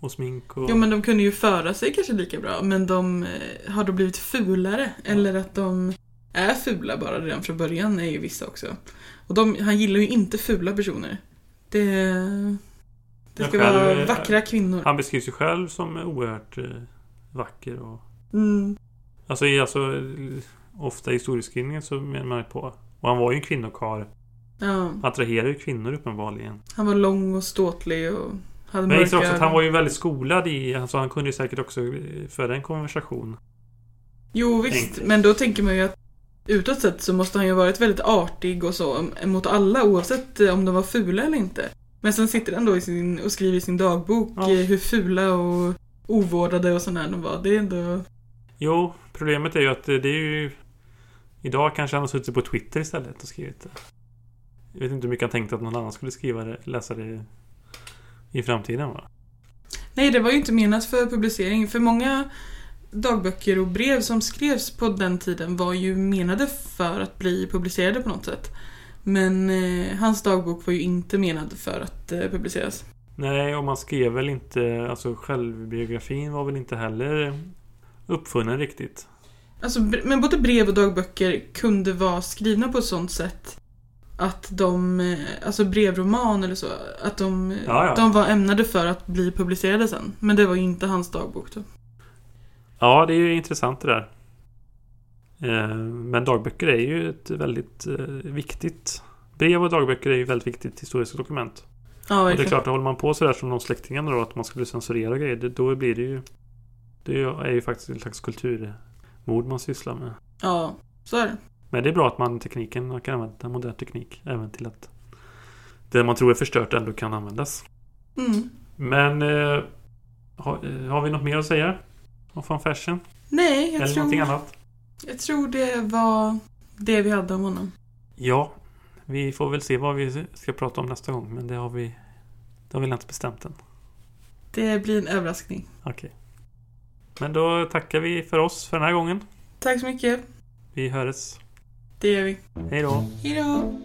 S2: och smink och...
S1: Jo men de kunde ju föra sig kanske lika bra men de eh, har då blivit fulare. Eller att de är fula bara redan från början är ju vissa också. Och de, han gillar ju inte fula personer. Det, det ska
S2: själv
S1: vara vackra kvinnor.
S2: Han beskrivs ju själv som oerhört eh, vacker och...
S1: Mm.
S2: Alltså, alltså eh, ofta i historieskrivningen så menar man på... Och han var ju en kvinnokarl.
S1: Ja,
S2: Attraherar ju kvinnor uppenbarligen.
S1: han var lång och ståtlig och hade
S2: Men jag
S1: mörka
S2: också att han var ju väldigt skolad i... Alltså han kunde ju säkert också eh, föra en konversation.
S1: Jo visst,
S2: Enkelt.
S1: men då tänker man ju att utåt sett så måste han ju ha varit väldigt artig och så mot alla oavsett eh, om de var fula eller inte. Men sen sitter han då i sin, och skriver i sin dagbok
S2: Ja.
S1: eh, hur fula och ovårdade och sådär de var. Det är ändå...
S2: Jo, problemet är ju att eh, det är ju... Idag kanske han har suttit på Twitter istället och skrivit det. Jag vet inte hur mycket han tänkte att någon annan skulle skriva det, läsa det i framtiden va?
S1: Nej, det var ju inte menat för publicering. För många dagböcker och brev som skrevs på den tiden var ju menade för att bli publicerade på något sätt. Men eh, hans dagbok var ju inte menad för att eh, publiceras.
S2: Nej, och man skrev väl inte... Alltså självbiografin var väl inte heller uppfunnen riktigt.
S1: Alltså, men både brev och dagböcker kunde vara skrivna på ett sånt sätt att de, eh, alltså brevroman eller så, att de,
S2: Ja, ja.
S1: de var ämnade för att bli publicerade sen. Men det var ju inte hans dagbok då.
S2: Ja, det är ju intressant det där. Eh, Men dagböcker är ju ett väldigt eh, viktigt... Brev och dagböcker är ju väldigt viktigt historiskt dokument.
S1: Ja,
S2: Och det är klart, håller man på sådär som de släktingarna då, att man skulle censurera grejer, då blir det ju... Det är ju faktiskt ett slags kulturmord man sysslar med.
S1: Ja, så är det.
S2: Men det är bra att man tekniken kan använda modern teknik även till att det man tror är förstört ändå kan användas.
S1: Mm.
S2: Men eh, har, eh, har vi något mer att säga? Om fan fashion?
S1: Nej, jag
S2: Eller någonting
S1: tror,
S2: annat?
S1: jag tror det var det vi hade om honom.
S2: Ja, vi får väl se vad vi ska prata om nästa gång. Men det har vi, det har vi inte bestämt än.
S1: Det blir en överraskning.
S2: Okej. Men då tackar vi för oss för den här gången.
S1: Tack så mycket.
S2: Vi hörs.
S1: Det gör vi.
S2: Hej då!
S1: Hejdå!